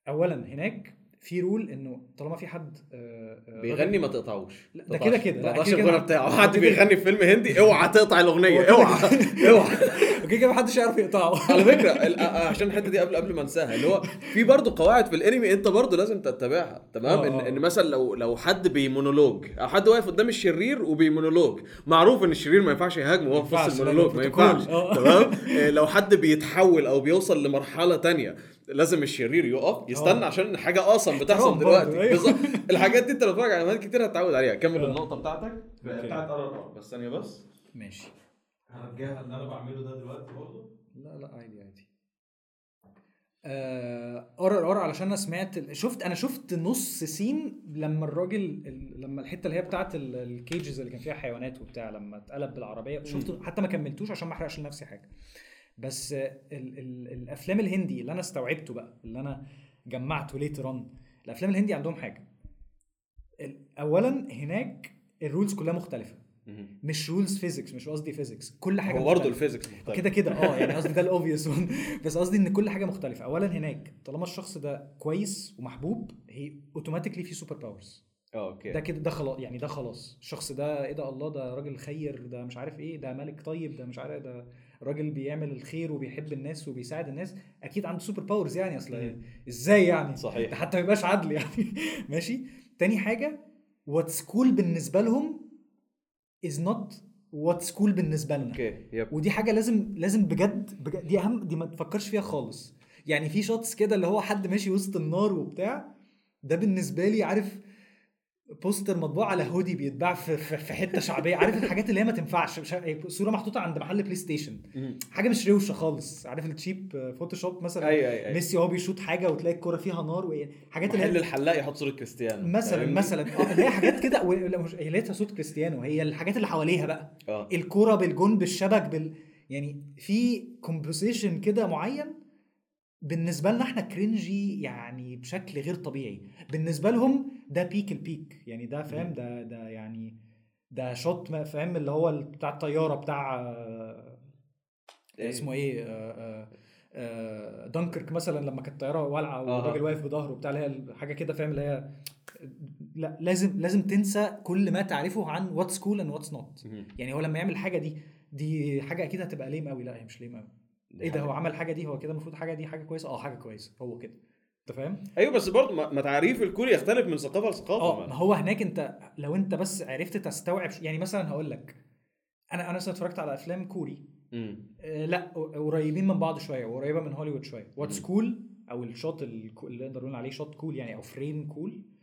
اولا هناك في rule إنه طالما في حد آه، آه، بيغني ما تقطعوش. لا، ده كده كده، ما تقطعش. الغنى بتاعه. حد بيغني في فيلم هندي اوعى تقطع الأغنية. اوعى. [LAUGHS] اوعى. okay كده محدش يعرف يقطعه. على فكرة آه، عشان الحتة دي قبل قبل ما انساها اللي هو في برضه قواعد في الانمي انت برضه لازم تتبعها تمام؟ إن. إن مثلا لو لو حد بيمونولوج أو حد واقف قدام الشرير وبيمونولوج معروف إن الشرير ما ينفعش يهاجمه وهو في وسط المونولوج ما. ينفعش. تمام؟ آه، لو حد بيتحول أو بيوصل لمرحلة تانية لازم الشرير يقف يستنى آه. عشان حاجة أصلا بتحصل دلوقتي. أيوه. بالظبط. الحاجات دي انت لو بتتفرج على انميات كتير هتتعود عليها. كمل آه. النقطة بتاعتك. بتاعت RR بس ثانية بس. ماشي. هرجعها اللي أنا بعمله ده دلوقتي برضه؟ لا لا عادي عادي. RRR علشان أنا سمعت شفت أنا شفت نص scene لما الراجل ال- لما الحتة اللي هي بتاعت ال- ال cages اللي كان فيها حيوانات وبتاع لما اتقلب بالعربية. شفت حتى ما كملتوش عشان ما أحرقش لنفسي حاجة. بس آه، ال ال الأفلام الهندي اللي أنا استوعبته بقى اللي أنا جمعته later on الأفلام الهندي عندهم حاجة. اولا هناك ال rules كلها مختلفة. مش rules physics مش قصدي physics كل حاجة هو برضه. ال physics كده كده آه يعني قصدي ده ال obvious [LAUGHS] بس قصدي إن كل حاجة مختلفة. اولا هناك طالما الشخص ده كويس ومحبوب هي automatically في super powers آه okay. ده كده ده خلاص يعني ده خلاص. الشخص ده إيه ده الله ده راجل خير ده مش عارف إيه ده ملك طيب ده مش عارف ده راجل بيعمل الخير وبيحب الناس وبيساعد الناس أكيد عنده super powers يعني أصل. إزاي يعني؟ صحيح. حتى ما يبقاش عدل يعني. [LAUGHS] ماشي؟ تاني حاجة what's cool بالنسبة لهم is not what's cool بالنسبة لنا. okay yep. ودي حاجة لازم لازم بجد, بجد دي أهم دي ما تفكرش فيها خالص. يعني في shots كده اللي هو حد ماشي وسط النار وبتاع ده بالنسبة لي عارف poster مطبوع على هودي بيتباع في, في, حتة شعبية. عارف الحاجات اللي هي ما تنفعش؟ مش صورة محطوطة عند محل PlayStation حاجة مش روشة خالص. عارف ال cheap Photoshop مثلا؟ اي اي اي ميسي وهو بيشوط حاجة وتلاقي الكوره فيها نار وحاجات اللي محل الحلاق يحط صورة كريستيانو. مثلا؟ مثلا. آه اللي هي حاجات كده. [LAUGHS] هي لقيتها صوت كريستيانو. هي الحاجات اللي حواليها بقى. آه. الكوره بالجون بالشبك بال يعني في composition كده معين بالنسبة لنا إحنا cringy يعني بشكل غير طبيعي بالنسبة لهم ده peak ال peak يعني ده فاهم ده ده يعني ده shot فاهم اللي هو بتاع الطيارة بتاع آه، إيه؟ اسمه إيه آه، آه، آه، دنكرك مثلا لما كانت الطيارة والعة. والراجل واقف بظهره بتاع اللي هي حاجة كده فاهم اللي هي لا لازم لازم تنسى كل ما تعرفه عن what's cool and what's not. يعني هو لما يعمل الحاجة دي دي حاجة أكيد هتبقى lame قوي لا هي مش lame قوي إيه ده؟ هو عمل حاجة دي؟ هو كده المفروض حاجة دي حاجة كويسة؟ آه حاجة كويسة. هو كده. أنت فاهم؟ أيوه بس برضه ما تعريف ال cool يختلف من ثقافة لثقافة آه ما- هو هناك أنت لو أنت بس عرفت تستوعب يعني مثلا هقول لك أنا أنا مثلا اتفرجت على أفلام كوري. آه لا قريبين من بعض شوية وقريبه من هوليوود شوية. what's. cool أو ال shot اللي نقدر نقول عليه shot cool يعني أو frame cool آه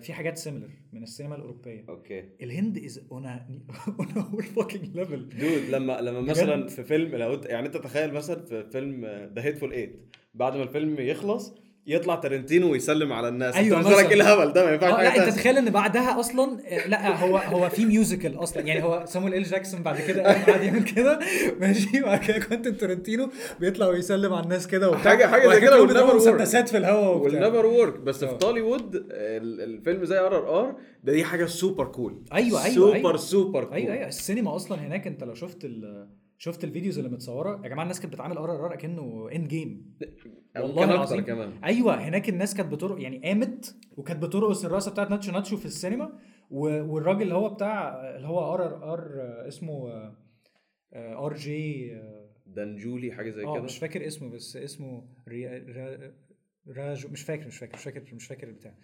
في حاجات similar من السينما الأوروبية. أوكي. الهند is on on a whole fucking level dude لما لما مثلا في فيلم لو يعني أنت تخيل مثلا في فيلم The Hateful Eight بعد ما الفيلم يخلص يطلع تارنتينو ويسلم على الناس أيوة لك مثلاً. إيه الهبل ده ما ينفعش حاجة لا أنت. تخيل إن بعدها أصلا آه، لا هو هو في musical أصلا يعني هو سامويل إل جاكسون بعد كده قاعد يعمل كده [LAUGHS] ماشي وبعد كده كوينتين تارنتينو بيطلع ويسلم على الناس كده وبتاع حاجة- حاجة زي كده work. مسدسات في الهواء وبتاع. will never work بس في آه. توليوود ال- الفيلم زي RRR ده دي حاجة super cool أيوة، أيوة، سوبر أيوة. super cool أيوه أيوه السينما أصلا هناك أنت لو شفت ال شفت ال videos اللي متصورة؟ يا جماعة الناس كانت بتعمل ار ار ار كانه اند جيم والله كان أكتر كمان. أيوه هناك الناس كانت بترقص يعني قامت وكانت بترقص الرقصة بتاعت ناتشو ناتشو في السينما والراجل اللي هو بتاع اللي هو ار ار ار اسمه آر جي دنجولي حاجة زي آه كده؟ مش فاكر اسمه بس اسمه ري... را... راجو مش فاكر مش فاكر مش فاكر مش فاكر البتاع.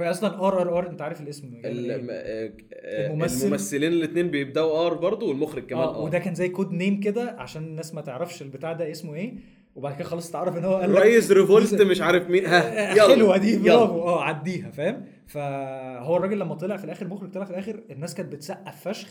هو أصلا ار ار ار انت عارف الاسم م- آه، آه، الممثل. الممثلين الاثنين بيبدأوا ار برضه والمخرج كمان آه ار وده كان زي code name كده عشان الناس ما تعرفش البتاع ده اسمه إيه. وبعد كده خلاص تعرف إن هو قال rise [LAUGHS] revolt مش عارف مين. ها يلا حلوة دي. برافو. آه عديها فاهم؟ فهو الراجل لما طلع في الآخر المخرج طلع في الآخر الناس كانت بتسقف فشخ.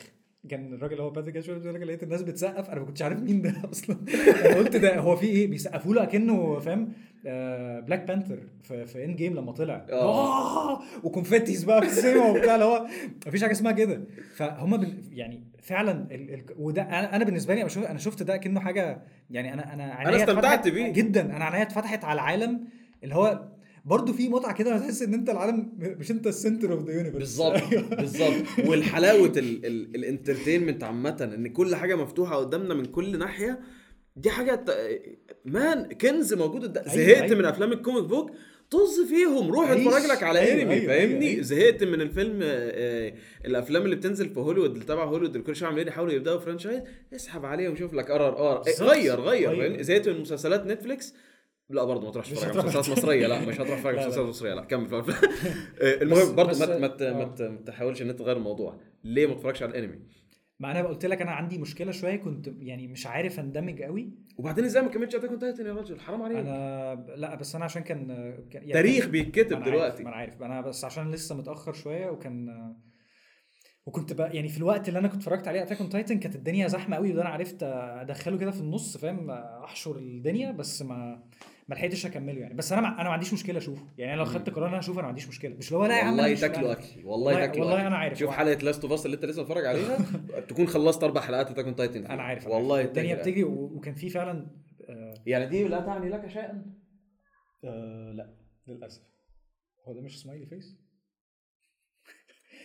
كان الراجل اللي هو باتريك بيقول لك لقيت الناس بتسقف. أنا ما كنتش عارف مين ده [LAUGHS] أصلا. أنا قلت ده هو في إيه؟ بيسقفوا له أكنه فاهم؟ آه Black Panther في, في Endgame لما طلع. آه. آه و confettis بقى في السينما وبتاع اللي هو مفيش حاجة اسمها كده. فهم يعني فعلا ال ال وده أنا أنا بالنسبة لي أنا شفت ده كأنه حاجة يعني أنا أنا عينيا استمتعت اتفتحت بيه. جدا. أنا عينيا اتفتحت على العالم اللي هو برضه في متعة كده تحس إن أنت العالم مش أنت ال center of the universe بالظبط [LAUGHS] بالظبط والحلاوة ال- ال- ال entertainment عامة إن كل حاجة مفتوحة قدامنا من كل ناحية دي حاجة ت- man كنز موجود أيوة، زهقت أيوة. من أفلام ال comic book طز فيهم روح. اتفرج لك على أيوة، انمي أيوة، فاهمني أيوة، أيوة. زهقت من الفيلم آه، آه، الأفلام اللي بتنزل في هوليوود اللي تبع هوليوود اللي كل شوية عمالين يحاولوا يبدأوا franchise اسحب عليهم شوف لك RRR. غير غير غير. زهقت من مسلسلات نتفليكس لا برضه ما تروحش تتفرج على. مسلسلات [LAUGHS] مصرية لا مش هتروح تتفرج على لا. مسلسلات مصرية لا كمل [LAUGHS] [LAUGHS] المهم برضه ما آه. ما تحاولش إن أنت تغير الموضوع. ليه ما تتفرجش على الأنمي؟ ما أنا قلت لك أنا عندي مشكلة شوية كنت يعني مش عارف أندمج قوي. وبعدين إزاي ما كملتش؟ Attack on Titan يا راجل حرام عليك. أنا لا بس أنا عشان كان, يعني تاريخ بيتكتب دلوقتي. ما أنا عارف. أنا بس عشان لسه متأخر شوية وكان وكنت بقى يعني في الوقت اللي أنا كنت اتفرجت عليه Attack on Titan كانت الدنيا زحمة قوي وده أنا عرفت أدخله كده في النص فاهم؟ أحشر الدنيا بس ما ما لحقتش أكمله يعني. بس أنا ما أنا ما عنديش مشكلة أشوفه. يعني أنا لو خدت قرار إن أنا أشوفه أنا ما عنديش مشكلة. مش اللي هو لا يا عم أنا والله أنا- اكلي والله والله- تاكلوا والله. أنا عارف. شوف حلقة Last of اللي أنت لسه متفرج عليها. [LAUGHS] تكون خلصت أربع حلقات Attack on Titan أنا عارف. والله. الدنيا تاكل بتجري و- وكان في فعلا آه يعني دي لا تعني لك شيئا؟ آه لا للأسف. هو ده مش smiley face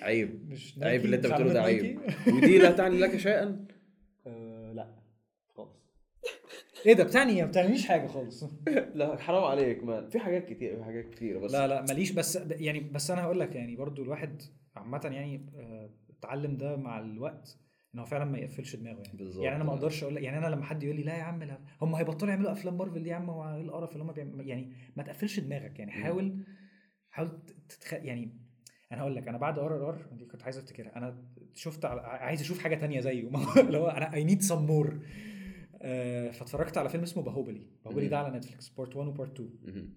عيب. مش عيب؟ اللي أنت بتقوله ده عيب؟ ودي لا [LAUGHS] تعني لك شيئا آه لا خالص إيه ده بتعني إيه؟ ما بتعنيش حاجة خالص [LAUGHS] لا حرام عليك man في حاجات كتير في حاجات كتيرة بس لا لا ماليش بس يعني بس أنا هقول لك يعني برضو الواحد عامة يعني آه، اتعلم ده مع الوقت إن هو فعلا ما يقفلش دماغه يعني بالظبط. يعني أنا ما أقدرش أقول لك يعني أنا لما حد يقول لي لا يا عم لا هم هيبطلوا يعملوا أفلام مارفل دي يا عم هو إيه القرف اللي هم بيعملوا يعني ما تقفلش دماغك يعني حاول حاول تتخ... يعني أنا هقول لك أنا بعد RRR دي كنت عايز أفتكرها أنا شفت. عايز أشوف حاجة تانية زيه ما [LAUGHS] اللي هو أنا I need some more فاتفرجت على فيلم اسمه باهوبلي باهوبلي ده على نتفليكس part 1 و part 2 مهم.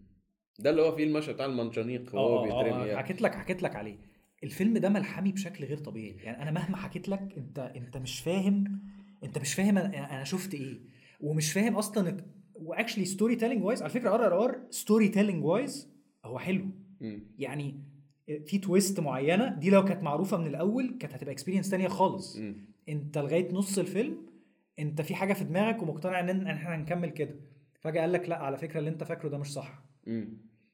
ده اللي هو فيه المشهد بتاع المنجنيق وهو آه بيترمي آه يعني. حكيت لك حكيت لك عليه الفيلم ده ملحمي بشكل غير طبيعي يعني أنا مهما حكيت لك أنت أنت مش فاهم أنت مش فاهم أنا, شفت إيه ومش فاهم أصلا و actually storytelling wise على فكرة آر آر آر storytelling wise هو حلو. يعني في twist معينة دي لو كانت معروفة من الأول كانت هتبقى experience تانية خالص. أنت لغاية نص الفيلم انت في حاجة في دماغك ومقتنع ان إحنا هنكمل كده. فجأة قال لك لا على فكرة اللي انت فاكره ده مش صح.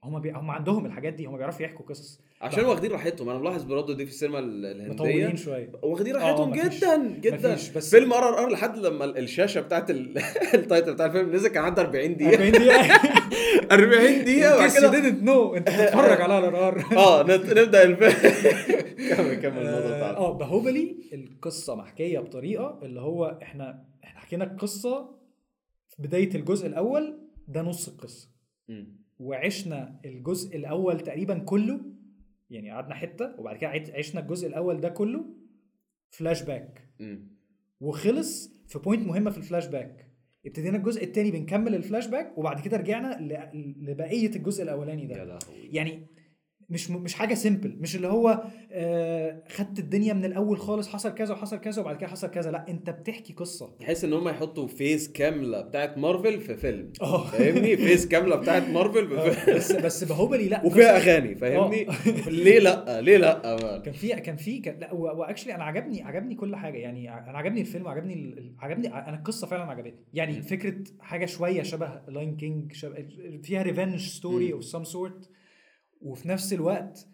هم بي... هم عندهم الحاجات دي هم بيعرفوا يحكوا قصص. عشان واخدين راحتهم. أنا ملاحظ برضه دي في السينما ال- الهندية. مطولين شوية. واخدين آه، راحتهم جدا جدا. مفيش، بس- فيلم آر آر آر لحد لما ال- الشاشة بتاعت ال- [LAUGHS] ال title بتاع الفيلم نزل كان عدى 40 دقيقة. 40 دقيقة. [LAUGHS] 40 دقيقة وبعد كده now انت بتتفرج على آر آر [LAUGHS] آه نبدأ الفيلم. كمل كمل الموضوع بتاعنا آه باهوبلي القصة محكية بطريقة اللي هو إحنا إحنا حكينا القصة في بداية الجزء الأول ده نص القصة. مم. وعشنا الجزء الأول تقريبا كله يعني قعدنا حتة وبعد كده عشنا الجزء الأول ده كله فلاش باك مم. وخلص في point مهمة في الفلاش باك ابتدينا الجزء الثاني بنكمل الفلاش باك وبعد كده رجعنا لبقية الجزء الأولاني ده. يعني مش مش حاجة simple مش اللي هو آه خدت الدنيا من الأول خالص حصل كذا وحصل كذا وبعد كده حصل كذا لا أنت بتحكي قصة. تحس إن هم يحطوا فيز كاملة بتاعت مارفل في فيلم. آه. فاهمني؟ فيز كاملة بتاعت مارفل في آه، فيلم. بس بس باهوبلي لا. وفيها أغاني فاهمني. ليه لأ؟ ليه لأ؟ مان كان في كان في كان لا واكشلي أنا عجبني عجبني كل حاجة يعني أنا عجبني الفيلم عجبني ال- عجبني أنا القصة فعلا عجبتني. يعني. فكرة حاجة شوية شبه لاين كينج شبه فيها ريفنج ستوري. اوف سام سورت وفي نفس الوقت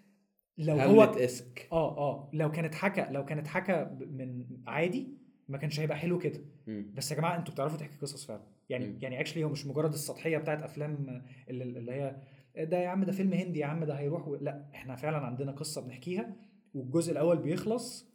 لو هو اسك آه آه لو كانت حكى لو كانت حكى من عادي ما كانش هيبقى حلو كده. بس يا جماعة أنتوا بتعرفوا تحكي قصص فعلا. يعني مم. يعني actually هو مش مجرد السطحية بتاعت أفلام اللي, اللي هي ده يا عم ده فيلم هندي يا عم ده هيروح و... لا إحنا فعلا عندنا قصة بنحكيها والجزء الأول بيخلص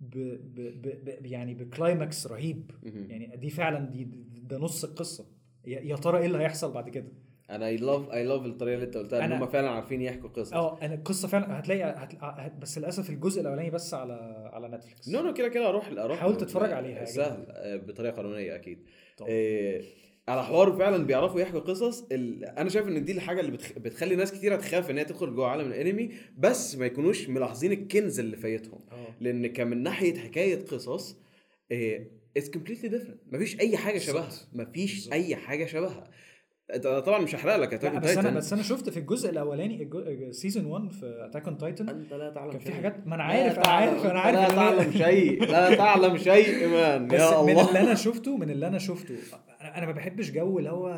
ب... ب... ب... ب... يعني ب climax رهيب. يعني دي فعلا دي ده نص القصة. يا يا ترى إيه اللي هيحصل بعد كده؟ أنا I love I love الطريقة اللي انت قلتها إن هم فعلا عارفين يحكوا قصص. أه أنا القصة فعلا هتلاقي هت... هت... بس للأسف الجزء الأولاني بس على على نتفليكس no no كده كده أروح أروح حاول تتفرج عليها، سهل آه، بطريقة قانونية أكيد. طبعا. آه، على حوار فعلا بيعرفوا يحكوا قصص ال... أنا شايف إن دي الحاجة اللي بتخ... بتخلي ناس كتيرة تخاف إن هي تدخل جوه عالم الأنمي بس ما يكونوش ملاحظين الكنز اللي فايتهم. أه. لأن كان من ناحية حكاية قصص it's completely different مفيش أي حاجة. شبهها. مفيش. أي حاجة شبهها. طبعا مش هحرق لك Attack بس أنا بس أنا شفت في الجزء الأولاني season 1 في Attack on Titan أنت لا تعلم كان في شيء. حاجات ما أنا عارف أنا عارف أنا عارف لا تعلم [LAUGHS] شيء لا تعلم شيء man بس يا من الله اللي أنا شفته من اللي أنا شفته أنا أنا ما بحبش جو اللي هو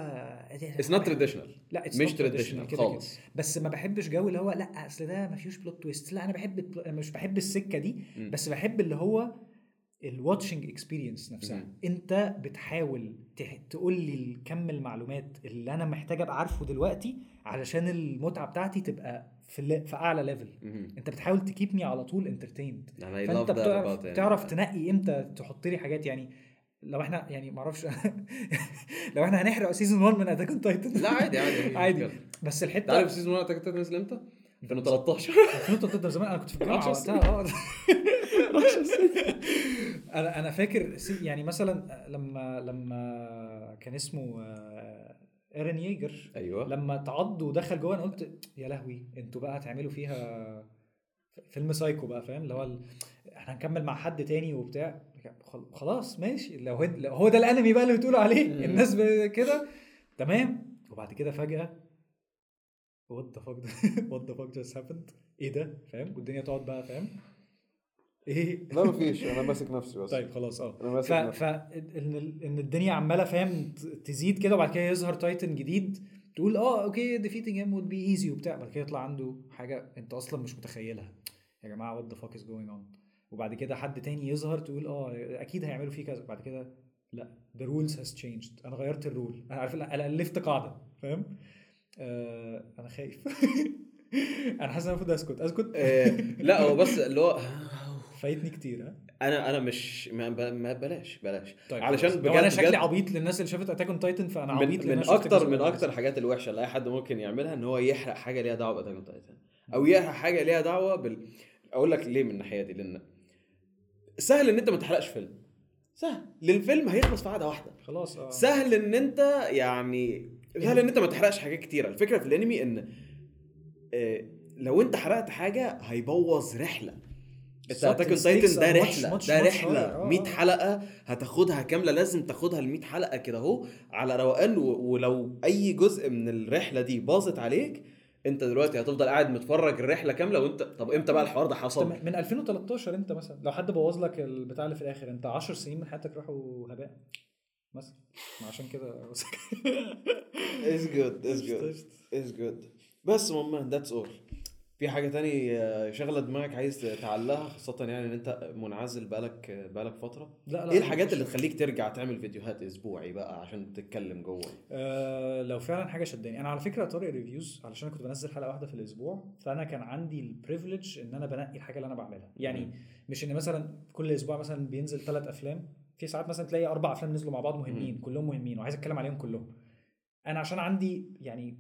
it's not traditional لا it's مش traditional. خالص بس ما بحبش جو اللي هو لا أصل ده ما فيهوش plot twist لا أنا بحب مش بحب السكة دي. بس بحب اللي هو ال watching experience نفسها. مم. انت بتحاول تقول لي كم المعلومات اللي أنا محتاج أبقى عارفه دلوقتي علشان المتعة بتاعتي تبقى في في أعلى level. انت بتحاول ت keep ني على طول entertained فأنت بتعرف about تعرف تنقي إمتى تحط لي حاجات. يعني لو إحنا يعني ما أعرفش [LAUGHS] لو إحنا هنحرق season 1 من Attack on Titan لا عادي عادي [LAUGHS] عادي. بس الحتة عارف season 1 Attack Titan نزل إمتى؟ 2013 2013 ده زمان أنا كنت في الجامعة 10 وقتها. [LAUGHS] أنا أنا فاكر يعني مثلا لما لما كان اسمه آه، Eren Yeager أيوه. لما تعض ودخل جوه أنا قلت يا لهوي أنتوا بقى هتعملوا فيها فيلم سايكو بقى فاهم؟ اللي هو ال- إحنا هنكمل مع حد تاني وبتاع. خل- خلاص ماشي. لو هو, لو هو ده الأنمي بقى اللي بتقولوا عليه. الناس كده. تمام. وبعد كده فجأة what the fuck what the fuck just happened إيه ده؟ فاهم؟ والدنيا تقعد بقى فاهم؟ إيه؟ لا مفيش. أنا ماسك نفسي بس. طيب خلاص آه. أنا ف ف إن إن الدنيا عمالة فاهم تزيد كده وبعد كده يظهر titan جديد تقول آه okay defeating him would be easy وبتاع. بعد كده يطلع عنده حاجة أنت أصلا مش متخيلها. يا جماعة what the fuck is going on وبعد كده حد تاني يظهر تقول آه أكيد هيعملوا فيه كذا. بعد كده لا the rules has changed. أنا غيرت ال rule أنا عارف أنا ألفت قاعدة فاهم؟ آه أنا خايف. [LAUGHS] أنا حاسس إن أنا المفروض أسكت. أسكت؟ آه، لا هو بس اللي هو [LAUGHS] فايتني كتير ها؟ أنا أنا مش ما بلاش بلاش. طيب علشان. بجد أنا شكلي عبيط للناس اللي شافت Attack on Titan فأنا عبيط من, من أكتر من أكتر. الحاجات الوحشة اللي أي حد ممكن يعملها إن هو يحرق حاجة ليها دعوة ب Attack on Titan أو يحرق حاجة ليها دعوة بال أقول لك ليه من الناحية دي لأن سهل إن أنت ما تحرقش فيلم. سهل. للفيلم هيخلص في قعدة واحدة. خلاص آه. سهل إن أنت يعني سهل إن أنت ما تحرقش حاجات كتيره الفكرة في الأنمي إن آه، لو أنت حرقت حاجة هيبوظ رحلة. Attack on Titan ده رحلة ده رحلة. higher. آه، 100 آه. حلقة هتاخدها كاملة لازم تاخدها ال 100 حلقة كده أهو على روقان ولو أي جزء من الرحلة دي باظت عليك أنت دلوقتي هتفضل قاعد متفرج الرحلة كاملة وأنت طب إمتى بقى الحوار ده حصل؟ من 2013 أنت مثلا لو حد بوظ لك البتاع اللي في الآخر أنت 10 سنين من حياتك راحوا هباء؟ مثلا ما عشان كده is [LAUGHS] good is good. is good. بس ماما that's all في حاجة تاني آه، شغلة دماغك عايز تعلقها خاصة يعني إن أنت منعزل بقالك بقالك فترة؟ لا لا إيه الحاجات اللي. تخليك ترجع تعمل فيديوهات أسبوعي بقى عشان تتكلم جوه؟ آه لو فعلا حاجة شداني. أنا على فكرة طارق ريفيوز علشان كنت بنزل حلقة واحدة في الأسبوع فأنا كان عندي ال privilege إن أنا بنقي الحاجة اللي أنا بعملها. يعني. مش إن مثلا كل أسبوع مثلا بينزل ثلاث أفلام. في ساعات مثلا تلاقي أربع أفلام نزلوا مع بعض مهمين. كلهم مهمين وعايز أتكلم عليهم كلهم أنا عشان عندي يعني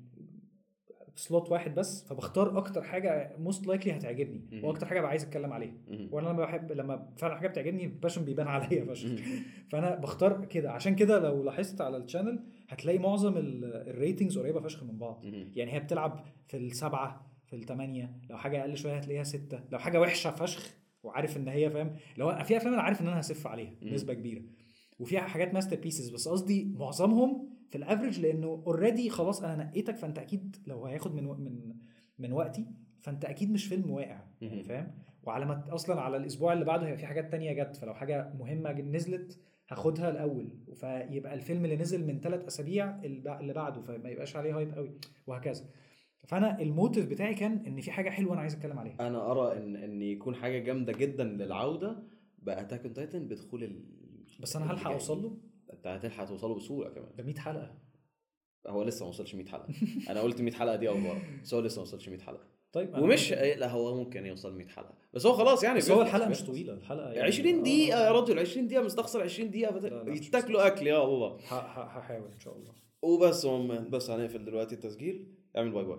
slot واحد بس فبختار أكتر حاجة most likely هتعجبني. وأكتر حاجة عايز أتكلم عليها. وأنا لما بحب لما فعلا حاجة بتعجبني ال passion بيبان عليا فشخ. [LAUGHS] فأنا بختار كده عشان كده لو لاحظت على ال channel هتلاقي معظم ال- ال ratings قريبة فشخ من بعض. يعني هي بتلعب في السبعة في الثمانيه لو حاجة أقل شوية هتلاقيها ستة لو حاجة وحشة فشخ وعارف إن هي فاهم؟ لو في أفلام أنا عارف إن أنا هسف عليها. نسبه كبيرة. وفي حاجات masterpieces بس قصدي معظمهم في ال average لأنه already خلاص أنا نقيتك فأنت أكيد لو هياخد من من من وقتي فأنت أكيد مش فيلم واقع يعني. فاهم؟ وعلى ما أصلا على الأسبوع اللي بعده هيبقى في حاجات تانية جت فلو حاجة مهمة نزلت هاخدها الأول. فيبقى الفيلم اللي نزل من ثلاث أسابيع اللي بعده فما يبقاش عليه hype قوي وهكذا. فانا ال motive بتاعي كان ان في حاجة حلوة أنا عايز اتكلم عليها. أنا ارى ان ان يكون حاجة جامدة جدا للعودة ب Attack on Titan بدخول ال بس أنا هلحق. أوصل له؟ أنت هتلحق توصله بسهولة كمان. ده 100 حلقة. هو لسه ما وصلش 100 حلقة. أنا قلت 100 حلقة دي أول مرة بس هو لسه ما وصلش 100 حلقة. طيب أنا- ومش لا هو ممكن يوصل 100 حلقة. بس هو خلاص يعني بس هو الحلقة مش. طويلة الحلقة يعني 20 دقيقة يا آه، رجل 20 دقيقة مستخسر 20 دقيقة لا، لا، مش يتاكلوا أكل يا الله. هحاول إن شاء الله. وبس عمان، بس هنقفل دلوقتي التسجيل. اعمل باي باي.